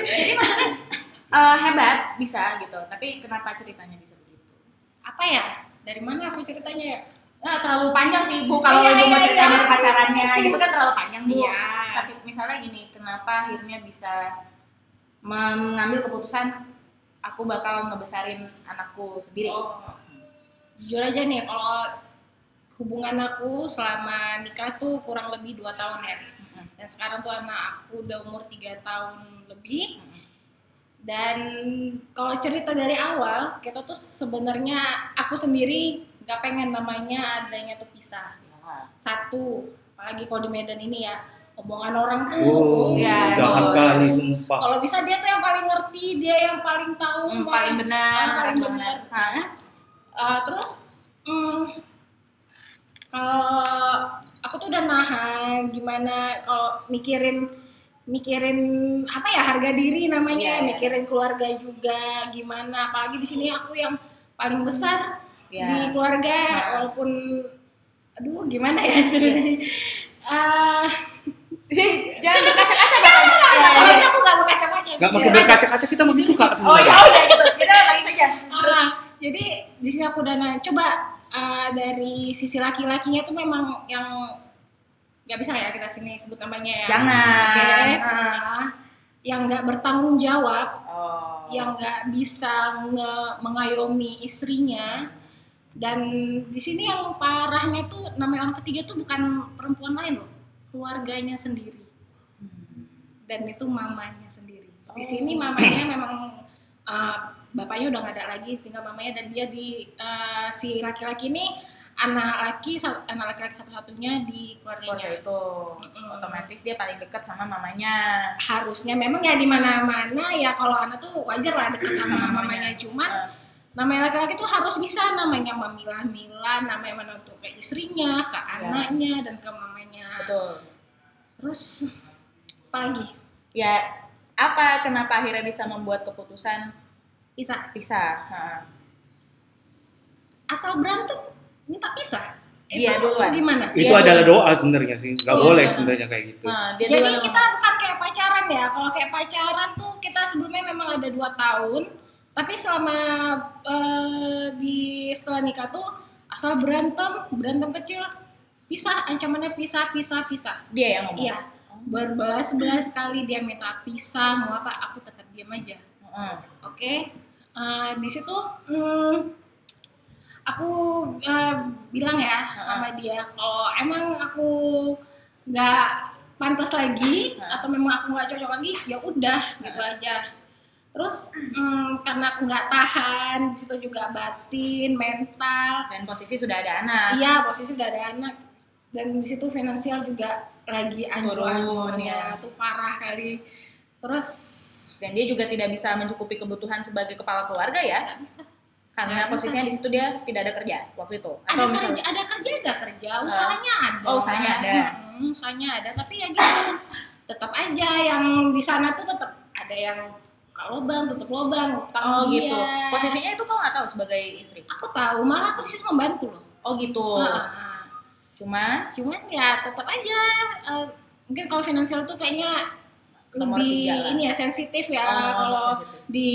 Jadi maksudnya eh, hebat bisa gitu. Tapi kenapa ceritanya bisa begitu? apa ya? Dari mana aku ceritanya ya? Nah, terlalu panjang sih bu kalau Iya, ibu mau iya, cerita iya. pacarannya gitu kan terlalu panjang bu. Iya. Tapi misalnya gini, kenapa akhirnya bisa mengambil keputusan aku bakal ngebesarin anakku sendiri? Oh, jujur aja nih, kalau hubungan aku selama nikah tuh kurang lebih dua tahun ya. Dan sekarang tuh anak aku udah umur tiga tahun lebih. Mm-mm. dan kalau cerita dari awal kita tuh sebenarnya aku sendiri nggak pengen namanya adanya tuh pisah satu apalagi kalau di Medan ini ya omongan orang tuh Oh, Iya, jahat oh. kali sumpah. kalau bisa dia tuh yang paling ngerti dia yang paling tahu Hmm, semua paling benar yang paling benar? Uh, terus hmm, kalau aku tuh udah nahan gimana kalau mikirin mikirin apa ya harga diri namanya Iya, iya. mikirin keluarga juga gimana. Apalagi di sini aku yang paling besar Iya. di keluarga Nah. walaupun aduh gimana ya ceritanya Ah, jangan berkaca-kaca apalagi aku gak mau kaca-kaca. Gak makin berkaca-kaca kita makin suka oh sebenarnya. ya udah gitu. Kita lagi saja. Ah, jadi di sini aku udah nanya, coba ah, dari sisi laki-lakinya tuh memang yang nggak bisa ya kita sini sebut namanya ya. Jangan. Oke. Ah. Ah, yang nggak bertanggung jawab, oh yang nggak bisa nge- mengayomi istrinya. Dan di sini yang parahnya tuh namanya orang ketiga tuh bukan perempuan lain loh, keluarganya sendiri. Dan itu mamanya sendiri. Di sini mamanya memang uh, bapaknya udah nggak ada lagi, tinggal mamanya dan dia di uh, si laki-laki ini anak laki anak laki-laki satu-satunya di keluarga keluarganya. itu Mm-mm. otomatis dia paling dekat sama mamanya Harusnya memang ya di mana-mana ya kalau anak tuh wajar lah dekat sama Mamanya. cuman Eh, namanya laki-laki tuh harus bisa namanya memilah-milah, namanya mana untuk ke istrinya, ke anaknya dan ke mamanya. betul Terus apa lagi? ya apa kenapa akhirnya bisa membuat keputusan Bisa pisah Nah, asal berantem minta pisah. Iya, Itu duluan. gimana? Itu Iya, adalah doa sebenarnya sih. Gak Iya. boleh sebenarnya kayak gitu. nah, Jadi duluan kita bukan kayak pacaran ya. Kalau kayak pacaran tuh kita sebelumnya memang ada dua tahun, tapi selama eh, di setelah nikah tuh asal berantem, berantem kecil, pisah, ancamannya pisah, pisah, pisah. dia yang ngomong Iya, berbelas-belas kali dia minta pisah, mau apa, aku tetap diam aja. Heeh. Oke, Eh, di situ hmm, aku eh, bilang ya sama dia kalau emang aku nggak pantas lagi Heeh. atau memang aku nggak cocok lagi, ya udah gitu aja. Terus hmm, karena aku nggak tahan, di situ juga batin, mental, dan posisi sudah ada anak iya posisi udah ada anak dan di situ finansial juga lagi anjlok-anjloknya ya. tuh parah kali. Terus dan dia juga tidak bisa mencukupi kebutuhan sebagai kepala keluarga ya. Bisa. karena Nggak posisinya bisa. di situ dia tidak ada kerja waktu itu. Ada atau misalnya kerja ada kerja ada kerja. Usahanya ada. Oh, usahanya ada. Hmm, usahanya ada. Tapi ya gitu. Tetap aja yang di sana tuh tetap ada yang buka lubang tutup lubang utang oh dia. gitu. Posisinya itu kau nggak tahu sebagai istri? Aku tahu. Malah aku di situ membantu loh. Oh gitu. Nah, cuma cuman ya tetap aja eh, mungkin kalau finansial tuh kayaknya lebih ini ya sensitif ya Oh, kalau sensitif. di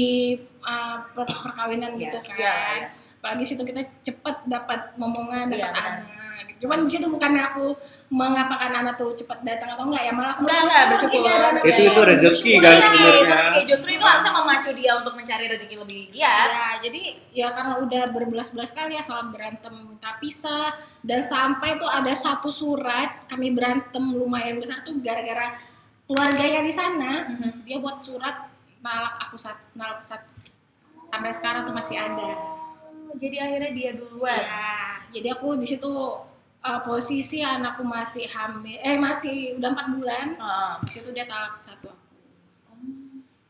uh, per- perkawinan Iya, gitu kan iya, iya. apalagi situ kita cepet dapat momongan Iya, dapat benar. anak gitu. cuman di situ bukannya aku mengapakan anak tuh cepat datang atau enggak ya malah aku Enggak, enggak, bersyukur Itu- bayi, itu rezeki kan Iya, sebenarnya. Oke, justru itu harusnya memacu dia untuk mencari rezeki lebih giat Ya, jadi ya karena udah berbelas-belas kali ya soal berantem minta pisah dan sampai tuh ada satu surat kami berantem lumayan besar tuh gara-gara keluarganya di sana Mhm. dia buat surat nalak aku sat nalak sat sampai sekarang tuh masih ada. Oh, jadi akhirnya dia duluan Ya, jadi aku di situ uh, posisi anakku masih hamil eh masih udah empat bulan Oh. di situ dia talak satu aku.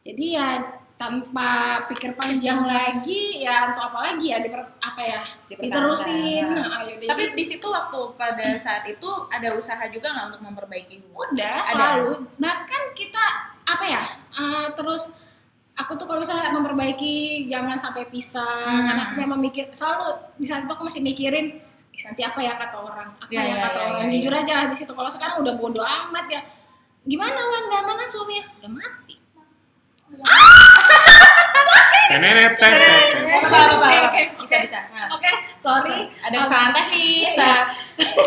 Jadi ya tanpa pikir panjang lagi ya untuk apa lagi ya diper, apa ya diterusin. Nah. Ayo, jadi tapi di situ waktu pada saat itu ada usaha juga nggak untuk memperbaiki hubungan? Udah Ada. selalu. Bahkan kita apa ya uh, terus aku tuh kalau misalnya memperbaiki jangan sampai pisah. Hmm. karena aku memang mikir selalu di saat itu aku masih mikirin "Ih, nanti apa ya kata orang apa Ya, ya, ya, kata ya, orang. ya, jujur ya. aja di situ kalau sekarang udah bodo amat ya. Gimana Wanda mana suaminya? Udah mati Tenet. Oke, oke, bisa oke. bisa oke sorry ada kesalahan teknis nah.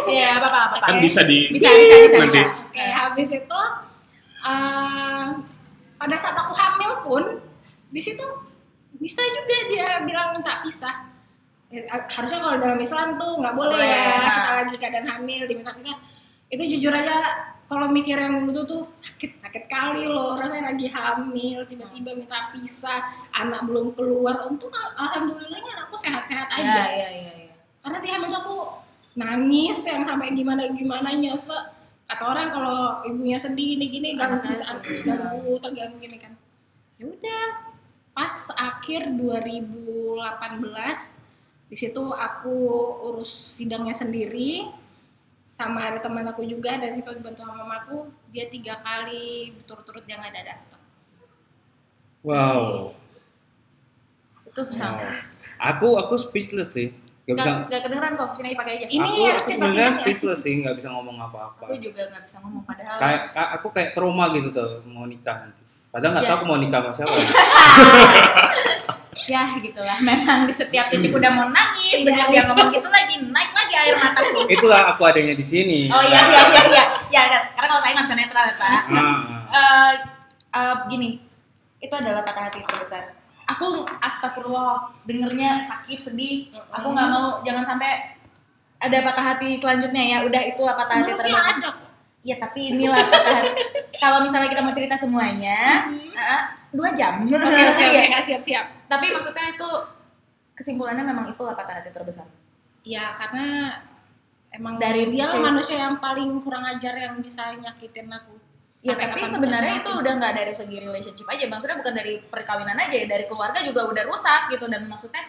ya apa apa apa Kan bisa di bisa bisa bisa nanti. Oke, habis itu eh, pada saat aku hamil pun di situ bisa juga dia bilang minta pisah. Eh, Harusnya kalau dalam Islam tuh nggak boleh Boleh, ya kita lagi keadaan hamil diminta pisah. Itu jujur aja kalau mikir yang dulu tuh, sakit sakit kali loh. Rasanya lagi hamil tiba-tiba minta pisah anak belum keluar. Untung al- alhamdulillahnya anakku sehat-sehat aja. Iya, iya, iya, iya. karena di hamil aku nangis yang sampai gimana gimana nyesek kata orang kalau ibunya sedih gini gini ganggu sedih. ganggu terganggu gini kan. Ya udah pas akhir 2018 di situ aku urus sidangnya sendiri sama ada teman aku juga dan situ dibantu sama mamaku dia tiga kali berturut-turut dia nggak ada datang Wow. Itu susah. wow. Aku aku speechless sih. Gak bisa. Gak, gak kedengeran kok, sini pakai aja. Ini aku, ya, aku sebenarnya speechless sih, nggak bisa ngomong apa-apa. Aku juga gak bisa ngomong padahal. Kayak ka- aku kayak trauma gitu tuh mau nikah nanti. Padahal nggak Ya. tahu aku mau nikah sama siapa. ya gitulah. Memang di setiap titik udah mau nangis, dengar dia ngomong gitu lagi, naik lagi air mataku. Itulah aku adanya di sini. Oh iya iya iya iya. Ya kan, karena kalau saya nggak bisa netral ya Pak. Ah. Eh, eh, gini, itu adalah patah hati terbesar. Aku astagfirullah dengernya sakit sedih. Aku nggak mau jangan sampai ada patah hati selanjutnya ya. Udah itulah patah hati terbesar. ada Ya tapi inilah patah hati. Kalau misalnya kita mau cerita semuanya, eh, dua jam. oke oke Iya. oke siap siap Tapi maksudnya itu kesimpulannya memang itulah patah hati terbesar. Ya karena emang Dari dia lah manusia yang paling kurang ajar yang bisa nyakitin aku. Ya Sampai tapi sebenarnya itu udah nggak dari segi relationship aja, maksudnya bukan dari perkawinan aja, ya, dari keluarga juga udah rusak gitu dan maksudnya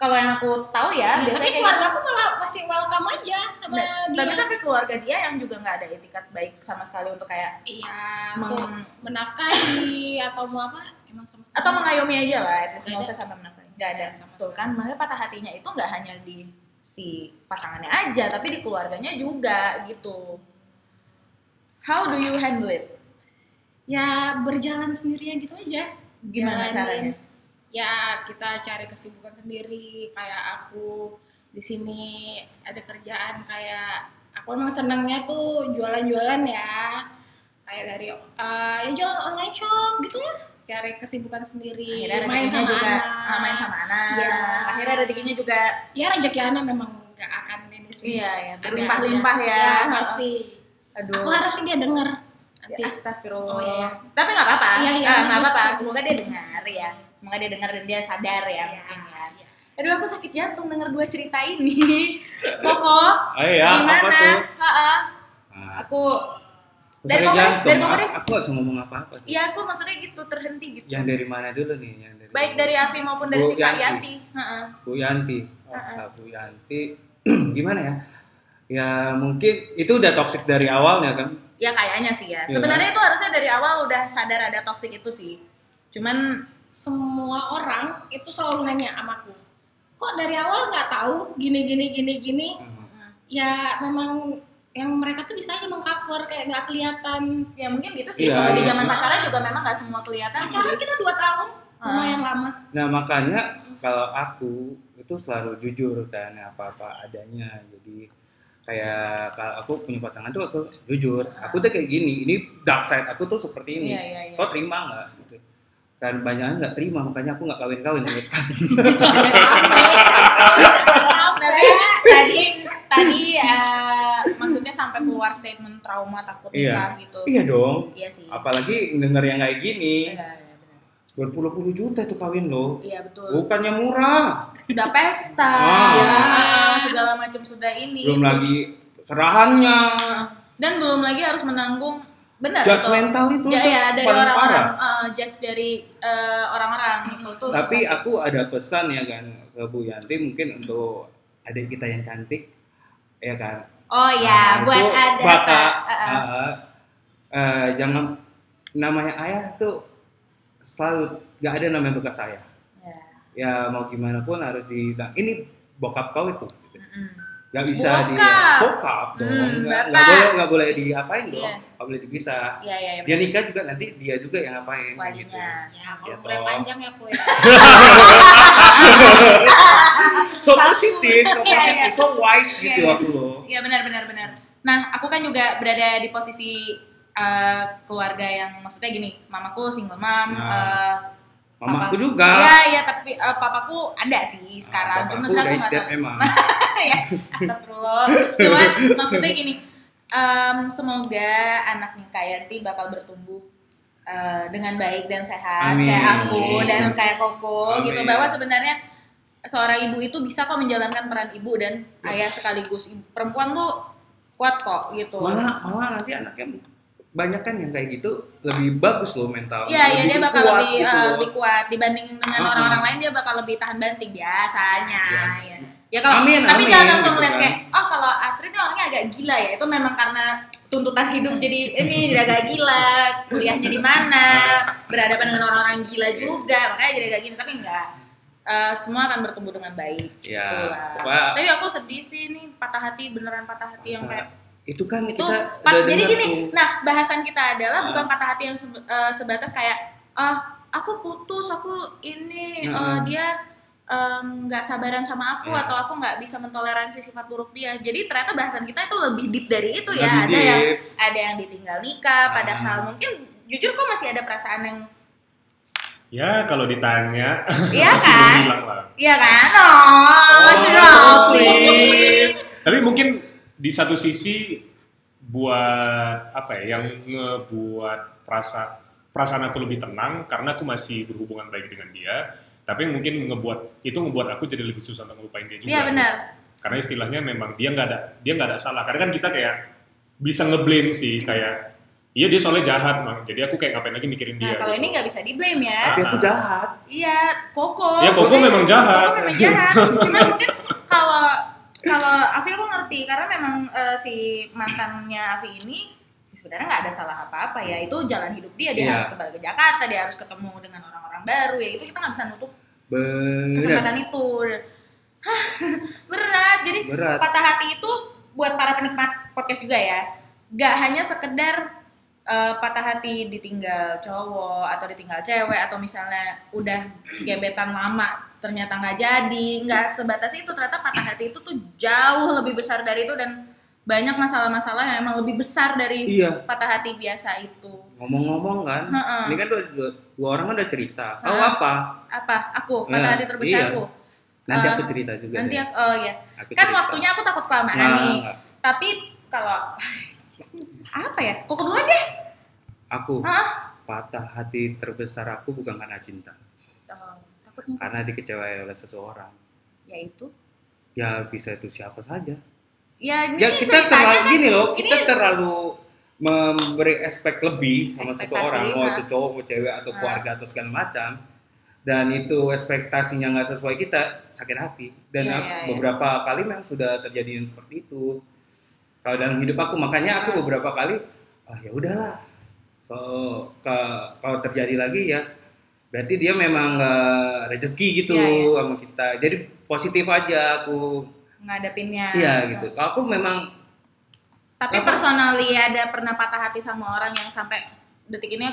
kalau yang aku tahu ya, Ya, tapi keluarga gitu. aku malah masih welcome aja sama Nah, dia. tapi tapi keluarga dia yang juga nggak ada etikat baik sama sekali untuk kayak iya, meng- menafkahi atau mau apa? Emang sama sekali. atau mengayomi aja lah, least Nggak usah sampai menafkahi. Nggak ada, sama tuh sekali. kan, makanya patah hatinya itu nggak hanya di si pasangannya aja, tapi di keluarganya juga gitu. How do you handle it? Ya berjalan sendirian gitu aja. Gimana Jalanin. caranya? Ya kita cari kesibukan sendiri. Kayak aku di sini ada kerjaan kayak aku emang senangnya tuh jualan-jualan ya. Kayak dari eh, ya jualan online shop gitu ya. Cari kesibukan sendiri. Akhirnya main sama juga, anak. ah, main sama anak. Iya. Akhirnya rezekinya juga Ya rezeki anak memang nggak akan ini sih. Iya, ya, berlimpah-limpah ya. Ya, pasti. Aduh. Aku harap sih dia denger nanti. Ya, astagfirullah. Oh, iya. Tapi nggak apa-apa. Iya, iya, Ah, nggak bagus, apa-apa. Semoga dia dengar ya. Semoga dia dengar dan dia sadar ya. Iya, mungkin ya. Aduh, aku sakit jantung denger dua cerita ini. Koko, Oh iya, gimana? apa tuh? Nah, Aku, Dari sakit jantung. dari Koko Aku, deh. aku gak bisa ngomong apa-apa sih. ya aku maksudnya gitu terhenti gitu. Yang dari mana dulu nih? Yang dari Baik dari Afi maupun dari Bu Yanti. Yanti. Bu Yanti. Oh. Kak Bu Yanti. Gimana ya? Ya mungkin itu udah toxic dari awalnya kan. Ya kayaknya sih ya. Iya. Sebenarnya itu harusnya dari awal udah sadar ada toxic itu sih. Cuman semua orang itu selalu nanya sama aku kok dari awal nggak tahu gini gini gini gini Hmm. ya memang yang mereka tuh bisa aja mengcover kayak nggak kelihatan ya mungkin gitu sih. Iya, Kalau di iya. zaman pacaran juga memang nggak semua kelihatan. pacaran kita dua tahun Ah. lumayan lama Nah makanya kalau aku itu selalu jujur kan apa-apa adanya. Jadi kayak kalau aku punya pasangan tuh aku jujur. Aku tuh kayak gini. Ini dark side aku tuh seperti ini. Iya, iya, iya. Kau terima nggak? Gitu. Kan banyak nggak terima makanya aku nggak kawin-kawin sampai sekarang. Tadi tadi eh, maksudnya sampai keluar statement trauma takut Iya. nikah gitu. iya dong. Iya sih. Apalagi denger yang kayak gini. Iya, iya. Berpuluh-puluh juta itu kawin lo. Iya betul. Bukannya murah. Udah pesta, Ah. ya, segala macam sudah ini. Belum lagi serahannya. Dan belum lagi harus menanggung benar Judgmental itu Ya, ya dari paling orang-orang parah. eh, judge dari eh, orang-orang itu tuh. Tapi susah aku ada pesan ya kan ke Bu Yanti mungkin untuk adik kita yang cantik ya kan. Oh ya, Nah, buat itu ada Kak. Eh, eh. uh, uh, jangan namanya ayah tuh selalu nggak ada namanya bekas ayah. Ya. Ya mau gimana pun harus di ini bokap kau itu. gitu. Mm-mm. Nggak bisa di Bokap. bokap dong. Hmm, Nggak nggak boleh nggak boleh diapain dong. Iya. Nggak boleh dipisah. Iya, iya, iya. Dia nikah juga nanti dia juga yang ngapain kayak gitu. Ya kalau Ya, panjang ya ya So positif, so Iya, positif, iya. so wise Iya, gitu iya. aku loh. Iya benar benar benar. Nah, aku kan juga berada di posisi eh, keluarga yang maksudnya gini, mamaku single mom, Nah, eh, Mamaku papa- juga. Iya, iya, tapi eh, papaku ada sih sekarang. Nah, Cuma nggak step tahu. emang. ya, astagfirullah. Cuman maksudnya gini, Em, semoga anaknya Kak Yanti bakal bertumbuh dengan baik dan sehat Amin. kayak aku dan kayak Koko Amin. gitu bahwa sebenarnya seorang ibu itu bisa kok menjalankan peran ibu dan ayah sekaligus perempuan tuh kuat kok gitu malah malah nanti anaknya banyak kan yang kayak gitu lebih bagus loh mental Iya, iya dia bakal kuat lebih gitu loh. lebih kuat dibanding dengan orang-orang lain dia bakal lebih tahan banting biasanya. Yes. Ya. Ya kalau Amin, tapi amin, jangan langsung gitu ngeliat kan. kayak oh kalau Astrid ini orangnya agak gila ya. Itu memang karena tuntutan hidup jadi ini dia agak gila, kuliahnya di mana, berhadapan dengan orang-orang gila juga, makanya jadi agak gini tapi enggak. Eh, semua akan bertumbuh dengan baik Ya, gitu lah. pokoknya- Tapi aku sedih sih ini patah hati beneran patah hati yang kayak itu kan itu kita pa- udah jadi gini tuh. nah bahasan kita adalah Ah. bukan patah hati yang sebe- eh, sebatas kayak ah aku putus aku ini Ah. dia nggak sabaran sama aku Ya. atau aku nggak bisa mentoleransi sifat buruk dia jadi ternyata bahasan kita itu lebih deep dari itu ya Lebih ada yang deep. ada yang ditinggal nikah Ah. padahal mungkin jujur kok masih ada perasaan yang Ya kalau ditanya Iya masih kan? iya kan oh, Raffi. Tapi mungkin di satu sisi buat apa ya yang ngebuat perasa perasaan aku lebih tenang karena aku masih berhubungan baik dengan dia. Tapi mungkin ngebuat itu ngebuat aku jadi lebih susah untuk ngelupain dia juga. iya benar Karena istilahnya memang dia nggak ada dia nggak ada salah. Karena kan kita kayak bisa ngeblame sih kayak iya dia soalnya jahat mang. Jadi aku kayak ngapain lagi mikirin dia. nah kalau gitu. ini nggak bisa di blame ya tapi aku jahat Iya, Koko. Ya, Koko memang jahat. Koko memang jahat. Cuma mungkin kalau kalau Afi aku ngerti. Karena memang eh, si mantannya Afi ini sebenarnya nggak ada salah apa-apa ya. Itu jalan hidup dia. Dia Iya. harus kembali ke Jakarta dia harus ketemu dengan orang-orang baru ya. Itu kita nggak bisa nutup berat kesempatan itu. Hah, berat. Jadi berat. patah hati itu buat para penikmat podcast juga ya. Nggak hanya sekedar eh, patah hati ditinggal cowok atau ditinggal cewek atau misalnya udah gebetan lama ternyata nggak jadi nggak sebatas itu ternyata patah hati itu tuh jauh lebih besar dari itu dan banyak masalah-masalah yang emang lebih besar dari iya. patah hati biasa itu. Ngomong-ngomong kan ini kan dua, dua, dua orang kan udah cerita. Kau Heeh. apa? Apa? Aku patah Nah, hati terbesar iya. aku. Nanti Eh, aku cerita juga nanti aku, oh ya Aku kan cerita. waktunya aku takut kelamaan Nah, nih. Tapi kalau apa ya? Kok kedua deh? Aku. Patah hati terbesar aku bukan karena cinta. Takutnya karena dikecewain oleh seseorang. Yaitu ya bisa itu siapa saja. Ya ini ya kita terlalu kan gini loh ini kita terlalu memberi aspek lebih sama seseorang mau itu cowok mau cewek atau keluarga atau segala macam. Dan itu ekspektasinya nggak sesuai kita sakit hati. Dan Iya, aku- iya, beberapa kali memang sudah terjadi yang seperti itu kalau dalam hidup aku makanya aku beberapa kali ah ya udahlah. So ke- kalau terjadi lagi ya berarti dia memang nggak rezeki gitu Iya, iya. sama kita. Jadi positif aja aku. Ngadepinnya. Iya gitu. Kalau aku memang tapi Apa? personally ada pernah patah hati sama orang yang sampai detik ini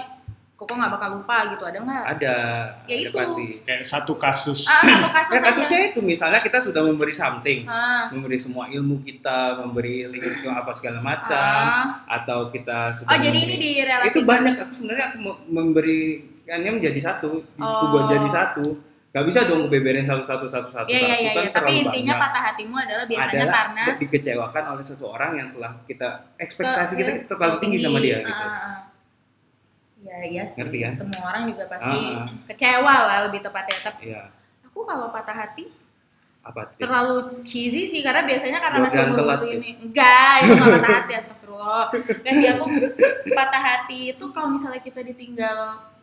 kok nggak bakal lupa gitu ada nggak ada Ya ada itu. pasti Kayak satu kasus. ah satu kasus ya aja. kasusnya itu misalnya kita sudah memberi something ah, memberi semua ilmu kita memberi link skill apa segala macam ah. atau kita sudah oh jadi memberi- ini di relasi itu banyak aku sebenarnya aku mau memberikannya menjadi satu Oh. diubah jadi satu Gak bisa dong beberin satu-satu satu-satu Iya iya Aku iya, kan iya. tapi intinya banyak. patah hatimu adalah biasanya adalah karena dikecewakan oleh seseorang yang telah kita ekspektasi ke- kita terlalu tinggi sama dia Ah, gitu. ah, ah. Ya iya sih. Ngerti kan? Semua orang juga pasti Ah, ah. kecewa lah lebih tepatnya. Tapi Iya, aku kalau patah hati apa tuh? terlalu cheesy sih karena biasanya karena masih umur telat, umur ya? ini enggak itu nggak patah hati astagfirullah Nggak sih aku patah hati itu kalau misalnya kita ditinggal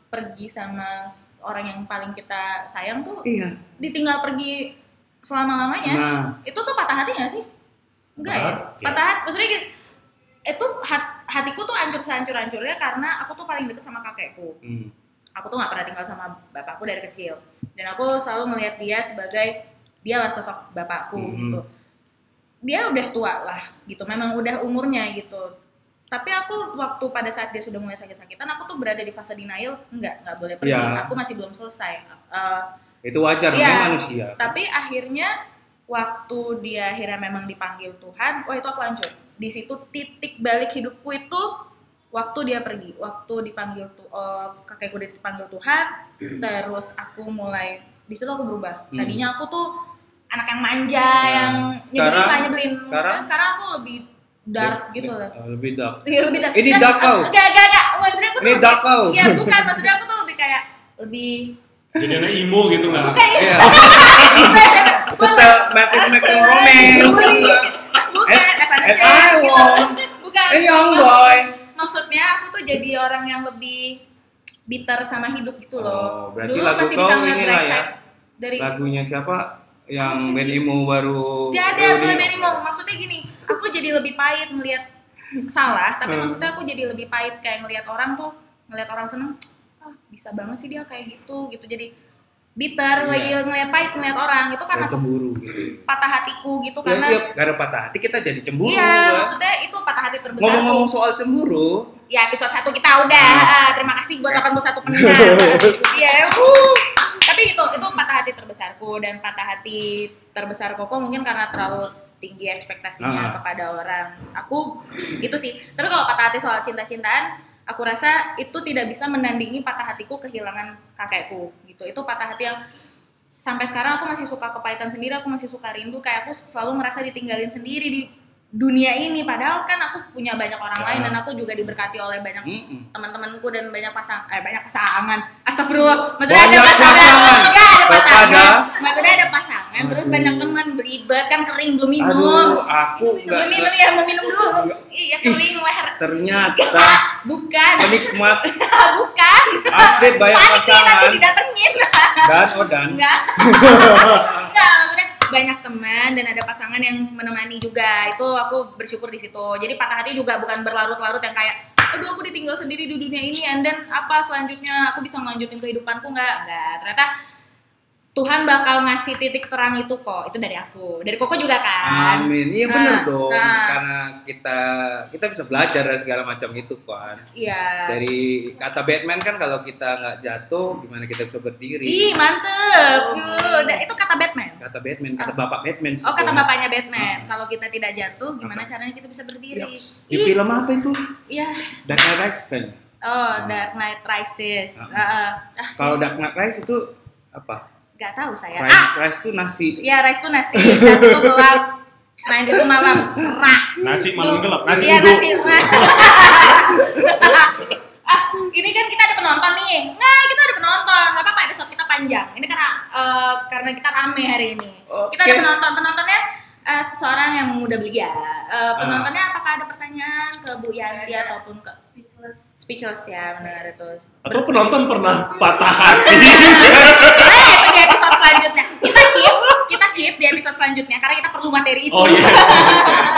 pergi sama orang yang paling kita sayang tuh Iya. ditinggal pergi selama lamanya Nah, itu tuh patah hati nggak sih enggak ya Berat, ya. patah hati maksudnya gini itu hat- hatiku tuh hancur sehancur hancurnya karena aku tuh paling deket sama kakekku. Hmm. aku tuh nggak pernah tinggal sama bapakku dari kecil. Dan aku selalu melihat dia sebagai dia lah sosok bapakku Mhm. gitu. Dia udah tua lah gitu memang udah umurnya gitu. Tapi aku waktu pada saat dia sudah mulai sakit-sakitan aku tuh berada di fase denial. Enggak nggak boleh pergi. Ya. aku masih belum selesai. Eh, itu wajar namanya manusia. tapi akhirnya waktu dia akhirnya memang dipanggil Tuhan wah itu aku hancur di situ titik balik hidupku itu waktu dia pergi waktu dipanggil tuh kakekku dipanggil Tuhan terus aku mulai di situ aku berubah Hmm. tadinya aku tuh anak yang manja Nah, yang nyebelin sekarang- lah nyebelin sekarang- Terus sekarang aku lebih dark gitu loh. Oh, lebih dark. Iya, lebih dark. Ini dark kau. Enggak, enggak, enggak. Maksudnya aku tuh Ini dark kau. Iya, bukan. Maksudnya aku tuh lebih kayak lebih Jadi anak emo gitu nggak? bukan ya. Iya. Setel Magic Magic Romance. Bukan, Eh, eh, I want. Bukan. Eh, young boy. Maksudnya aku tuh jadi orang yang lebih bitter sama hidup gitu Oh, loh. berarti Dulu lagu masih kau bisa inilah bright ya. dari Lagunya siapa? Yang band emo baru. Gak ada, Benny mau. Maksudnya gini, aku jadi lebih pahit ngelihat salah, tapi Hmm. maksudnya aku jadi lebih pahit kayak ngelihat orang tuh, ngelihat orang seneng, ah bisa banget sih dia kayak gitu, gitu. Jadi bitter, Iya. lagi ngelihat pahit ngelihat orang itu karena cemburu gitu. patah hatiku gitu Ya, karena iya, karena patah hati kita jadi cemburu. Iya, kan. maksudnya itu patah hati terbesarku. Ngomong-ngomong soal cemburu, Ya episode 1 kita udah. Hmm. Ah, terima kasih buat 81 pendengar. Iya. Tapi itu itu patah hati terbesarku dan patah hati terbesar Koko mungkin karena terlalu tinggi ekspektasinya Ah. kepada orang. Aku itu sih. Tapi kalau patah hati soal cinta-cintaan, aku rasa itu tidak bisa menandingi patah hatiku kehilangan kakekku gitu. Itu patah hati yang sampai sekarang aku masih suka kepahitan sendiri, aku masih suka rindu kayak aku selalu ngerasa ditinggalin sendiri di dunia ini padahal kan aku punya banyak orang Ya. lain dan aku juga diberkati oleh banyak mm-mm. teman-temanku dan banyak pasang eh banyak pasangan astagfirullah. Maksudnya ada Banyak pasangan. pasangan. Enggak, ada pasangan. Maksudnya ada pasangan terus Aduh. banyak teman belibet kan kering belum minum. Aduh, aku belum nggak minum ya mau minum dulu. Enggak. iya kering leher. ternyata bukan. penikmat bukan. Atlet banyak panik nih nanti pasangan didatengin. Dan Odan. enggak. Enggak maksudnya banyak teman dan ada pasangan yang menemani juga. Itu aku bersyukur di situ. Jadi patah hati juga bukan berlarut-larut yang kayak aduh aku ditinggal sendiri di dunia ini and then apa selanjutnya? Aku bisa melanjutin kehidupanku enggak enggak ternyata Tuhan bakal ngasih titik terang itu kok itu dari aku dari Koko juga kan Amin. Iya Nah, dong. nah. Karena kita kita bisa belajar dari segala macam itu kan. iya Dari kata Batman kan kalau kita nggak jatuh gimana kita bisa berdiri. ih mantep Yuh, nah, itu kata Batman Kata Batman, kata bapak Batman. sih, Oh kata bapaknya Batman, Ah. kalau kita tidak jatuh, gimana Apa? caranya kita bisa berdiri? Yaps. Di Ih, film apa itu? Iya. Dark Knight Rise kan? Oh, Dark Knight Rises. Ah. Ah, ah. Ah, Kalau Dark Knight Rise itu apa? Nggak tahu saya. Rice, Ah, rice itu nasi. iya Rise itu nasi, dan itu gelap. Nah itu malam cerah. Nasi malam gelap, nasi Iya nasi. ah, ini kan kita ada penonton nih. Nggak, kita ada penonton. Nggak apa-apa episode kita panjang. Ini karena eh, karena kita rame hari ini. Kita ada penonton. Penontonnya eh, seseorang yang muda belia. Eh, Ah. penontonnya apakah ada pertanyaan ke Bu Yanti ataupun ke speechless speechless ya benar itu. Atau penonton pernah patah hati. selanjutnya. Kita keep, kita keep di episode selanjutnya karena kita perlu materi itu. Oh yes, yes, yes.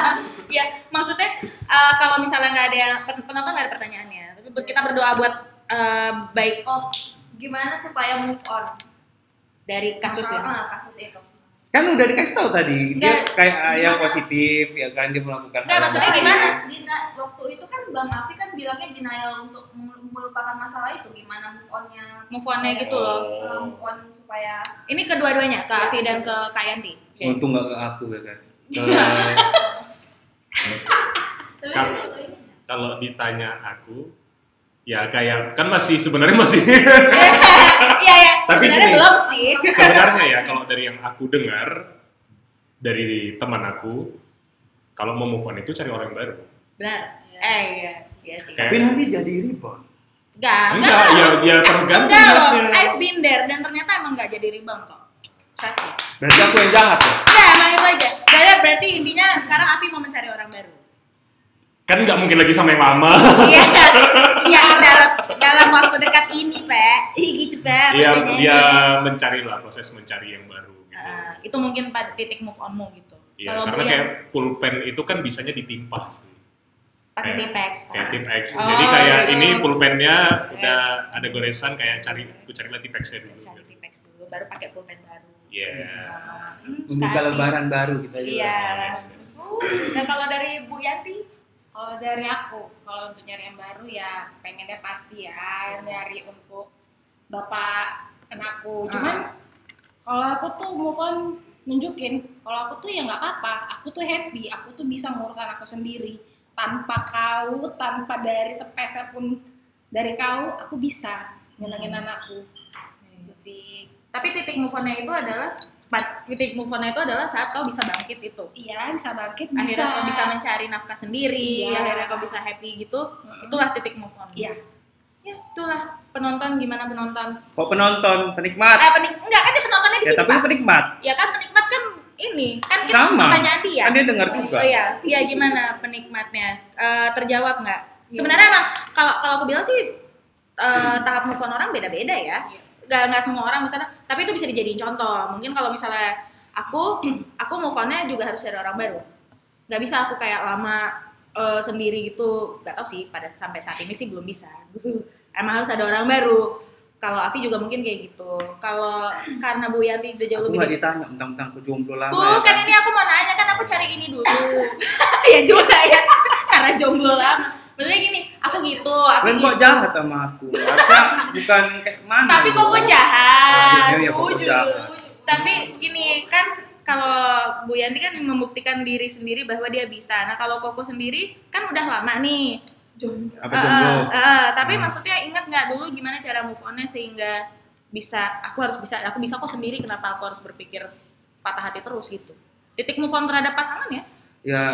ya, maksudnya eh, kalau misalnya nggak ada yang penonton nggak ada pertanyaannya, tapi buat- kita berdoa buat eh, baik oh gimana supaya move on dari kasus Masalah, kasus itu Kan udah dikasih tahu tadi, dia Nggak. kayak ah, yang Gimana? positif ya kan dia melakukan Nggak, hal maksudnya positif. gimana? Dina- waktu itu kan Bang Afi kan bilangnya denial untuk mel- melupakan masalah itu gimana move onnya Move on-nya gitu loh. Eh, move on supaya Ini kedua-duanya, ke Afi dan ke Kak Yanti. Untung nggak ke aku ya kan. Itu ini Kalau ditanya aku, ya kayak kan masih sebenarnya masih Iya ya, Tapi sebenarnya gini. belum sih. sebenarnya ya kalau dari yang aku dengar dari teman aku, kalau mau move on itu cari orang baru. Benar. Eh iya, iya sih. Kayak- tapi nanti jadi rebound. Enggak, Enggak, ya ya tergantung Enggak loh. I've been there dan ternyata emang nggak jadi rebound kok. Pasti. Berarti aku yang jahat ya. Enggak, emang itu aja. Jadi berarti intinya sekarang Afi mau mencari orang baru. Kan nggak mungkin lagi sama yang lama. Iya, iya dalam dalam waktu dekat ini, Pak. Ih, gitu, Pak. Iya, dia mencari lah proses mencari yang baru. Gitu. Ah, itu mungkin pada titik move onmu gitu. Iya, Kalau karena kayak yang pulpen itu kan bisanya ditimpa sih. pakai kayak- tipex. Kayak tip X. Oh, Jadi kayak gitu. ini pulpennya udah ada goresan kayak cari aku cari lah tipexnya dulu. Cari gitu. tipex dulu, baru pakai pulpen baru. Iya. Ah, hmm, Membuka sekali. lembaran baru kita juga. Iya. Yes, yes. Uh, Nah kalau dari Bu Yanti, Kalau dari aku, kalau untuk nyari yang baru ya pengennya pasti ya nyari untuk bapak anakku. Cuman kalau aku tuh move on nunjukin kalau aku tuh ya nggak apa-apa, aku tuh happy, aku tuh bisa ngurus anakku sendiri tanpa kau, tanpa dari sepeser pun dari kau, aku bisa nyenengin anakku. Itu sih. tapi titik move onnya itu adalah Pat- titik move on itu adalah saat kau bisa bangkit itu. Iya, bisa bangkit, bisa. Akhirnya kau bisa mencari nafkah sendiri, Iya. akhirnya kau bisa happy gitu. Itulah titik move on. Iya. Ya, itulah penonton gimana penonton. Kok penonton, penikmat? Eh, penik enggak kan dia penontonnya di Ya sini, tapi Pak. penikmat. Ya kan penikmat kan ini, kan kita Sama. pertanyaan dia. Kan dia dengar juga. Oh iya, iya gimana penikmatnya? Eh, terjawab nggak? Iya. Sebenarnya emang kalau kalau aku bilang sih eh, tahap move on orang beda-beda ya. Nggak nggak semua orang misalnya, tapi itu bisa dijadiin contoh. Mungkin kalau misalnya aku aku move onnya juga harus dari orang baru. Nggak bisa aku kayak lama eh, sendiri gitu. Nggak tahu sih pada sampai saat ini sih belum bisa. Emang harus ada orang baru. Kalau Avi juga mungkin kayak gitu. Kalau karena Bu Yanti udah jauh Aku lebih nggak ditanya tentang aku jomblo lama Bukan ya kan? ini aku mau nanya kan aku cari ini dulu. ya juga ya. Karena jomblo lama. Benernya gini, aku gitu, aku Kalian gitu. kok jahat sama aku? Harusnya bukan kayak mana Tapi gitu. kok gue jahat. Iya, iya, kok Jujur. jahat. Tapi gini kan kalau Bu Yanti kan membuktikan diri sendiri bahwa dia bisa. Nah kalau Koko sendiri kan udah lama nih. Apa jomblo? eh, eh, tapi Hmm. maksudnya ingat nggak dulu gimana cara move onnya sehingga bisa aku harus bisa aku bisa kok sendiri kenapa aku harus berpikir patah hati terus gitu titik move on terhadap pasangan ya Ya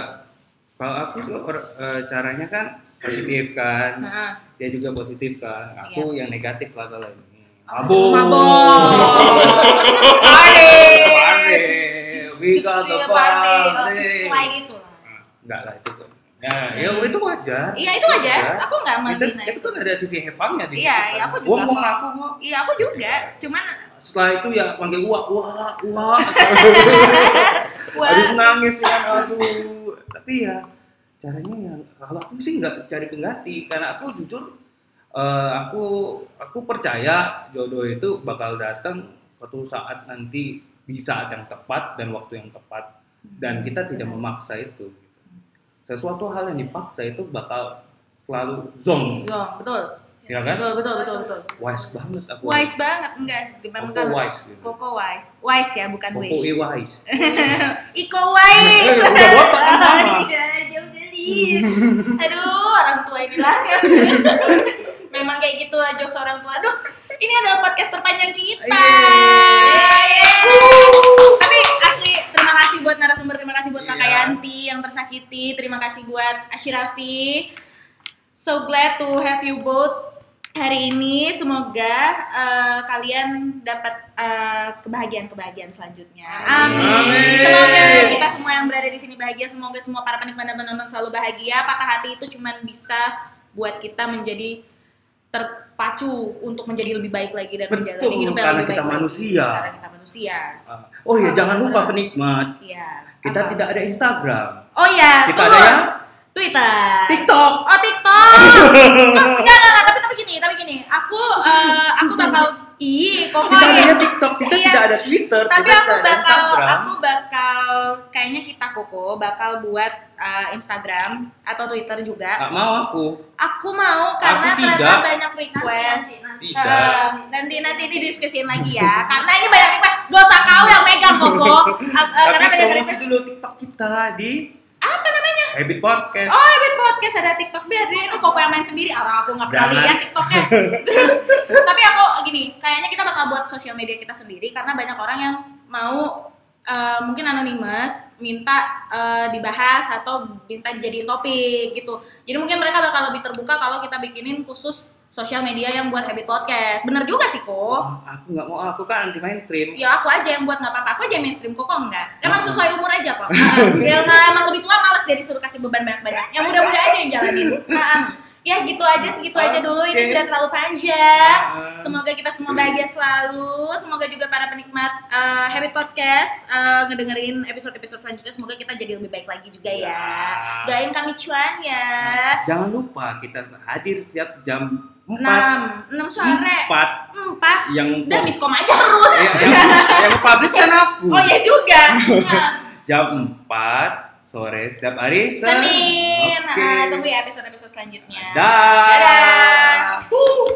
kalau aku sih eh, caranya kan positif kan. nah, Dia juga positif kan. Aku yang negatif lah kalau ini. Mabuk. Mabuk. Got the Iya, party. Selain itu lah Enggak lah itu kok. Nah, ya itu wajar. iya itu aja aku nggak Itu, menghina itu kan ada sisi have fun-nya di. Iya, kan. iya, aku juga Gua mau kok. iya aku juga cuman Setelah itu ya panggil wah wah wah. Harus nangis ya aduh. Tapi ya caranya ya kalau aku sih nggak cari pengganti karena aku jujur eh, aku aku percaya jodoh itu bakal datang suatu saat nanti di saat yang tepat dan waktu yang tepat dan kita tidak memaksa itu. Sesuatu hal yang dipaksa itu bakal selalu zong, Iya, betul ya kan? betul betul betul betul Wise banget aku. wise banget enggak memang Koko kalau- wise gitu. Koko wise wise ya bukan Koko wish i wise. Iko wise Eh, udah botak kan sama. Iya, jauh jeli. Aduh, orang tua ini lah. Memang kayak gitu lah jokes orang tua. Aduh, ini adalah podcast terpanjang kita. Yeay. Tapi asli terima kasih buat narasumber, terima kasih buat Kakak Iya. Yanti yang tersakiti, terima kasih buat Ashirafi. So glad to have you both hari ini. Semoga eh, kalian dapat eh, kebahagiaan-kebahagiaan selanjutnya. Amin. Amin. Semoga kita semua yang berada di sini bahagia. Semoga semua para penikmat dan penonton selalu bahagia. Patah hati itu cuma bisa buat kita menjadi terpacu untuk menjadi lebih baik lagi dan Betul, menjalani hidup yang karena lebih kita baik manusia. lagi. Karena kita manusia. Ah, Oh ya jangan lupa penikmat. Iya. Kita Apa? tidak ada Instagram. Oh iya, Kita tunggu. ada yang Twitter. TikTok. Oh TikTok. enggak, enggak, enggak, tapi gini, tapi gini. Aku eh, aku bakal ih, kok Kita ya? adanya TikTok, kita Iya. tidak ada Twitter, Tapi kita aku bakal Instagram. aku bakal kayaknya kita Koko bakal buat eh, Instagram atau Twitter juga. Nggak mau aku. Aku mau karena Aku ternyata tidak. banyak request. nanti nanti Tidak. Eh, nanti nanti didiskusin lagi ya karena ini banyak request dosa kau yang megang Koko Tapi karena banyak promosi request dulu TikTok kita di apa namanya Habit Podcast. Oh, Habit Podcast ada TikTok biar dia itu kok yang main sendiri. Orang aku nggak pernah lihat TikToknya. Terus, tapi aku gini, kayaknya kita bakal buat sosial media kita sendiri karena banyak orang yang mau eh, mungkin anonimus minta eh, dibahas atau minta dijadiin topik gitu. Jadi mungkin mereka bakal lebih terbuka kalau kita bikinin khusus sosial media yang buat Habit Podcast. Bener juga sih kok. Oh, aku nggak mau, aku kan anti mainstream. Ya aku aja yang buat nggak apa-apa, aku aja yang mainstream kok kok enggak. Emang Hmm. sesuai umur aja kok. Nah, emang lebih tua males dia disuruh kasih beban banyak-banyak. Yang muda-muda aja yang jalanin. Nah, ya gitu aja, segitu aja dulu. Ini sudah terlalu panjang. Ah. Semoga kita semua bahagia selalu. Semoga juga para penikmat eh, Habit Podcast eh, ngedengerin episode-episode selanjutnya. Semoga kita jadi lebih baik lagi juga ya. Ya. Doain kami cuan ya. Jangan lupa kita hadir setiap jam 4 enam enam sore 4 empat yang udah miskom aja terus yang, yang, yang publish kan aku. oh iya juga Nah, Jam 4 sore setiap hari Sen- Senin Oke. Ah, tunggu ya episode selanjutnya. Dah. Dadah. Dadah.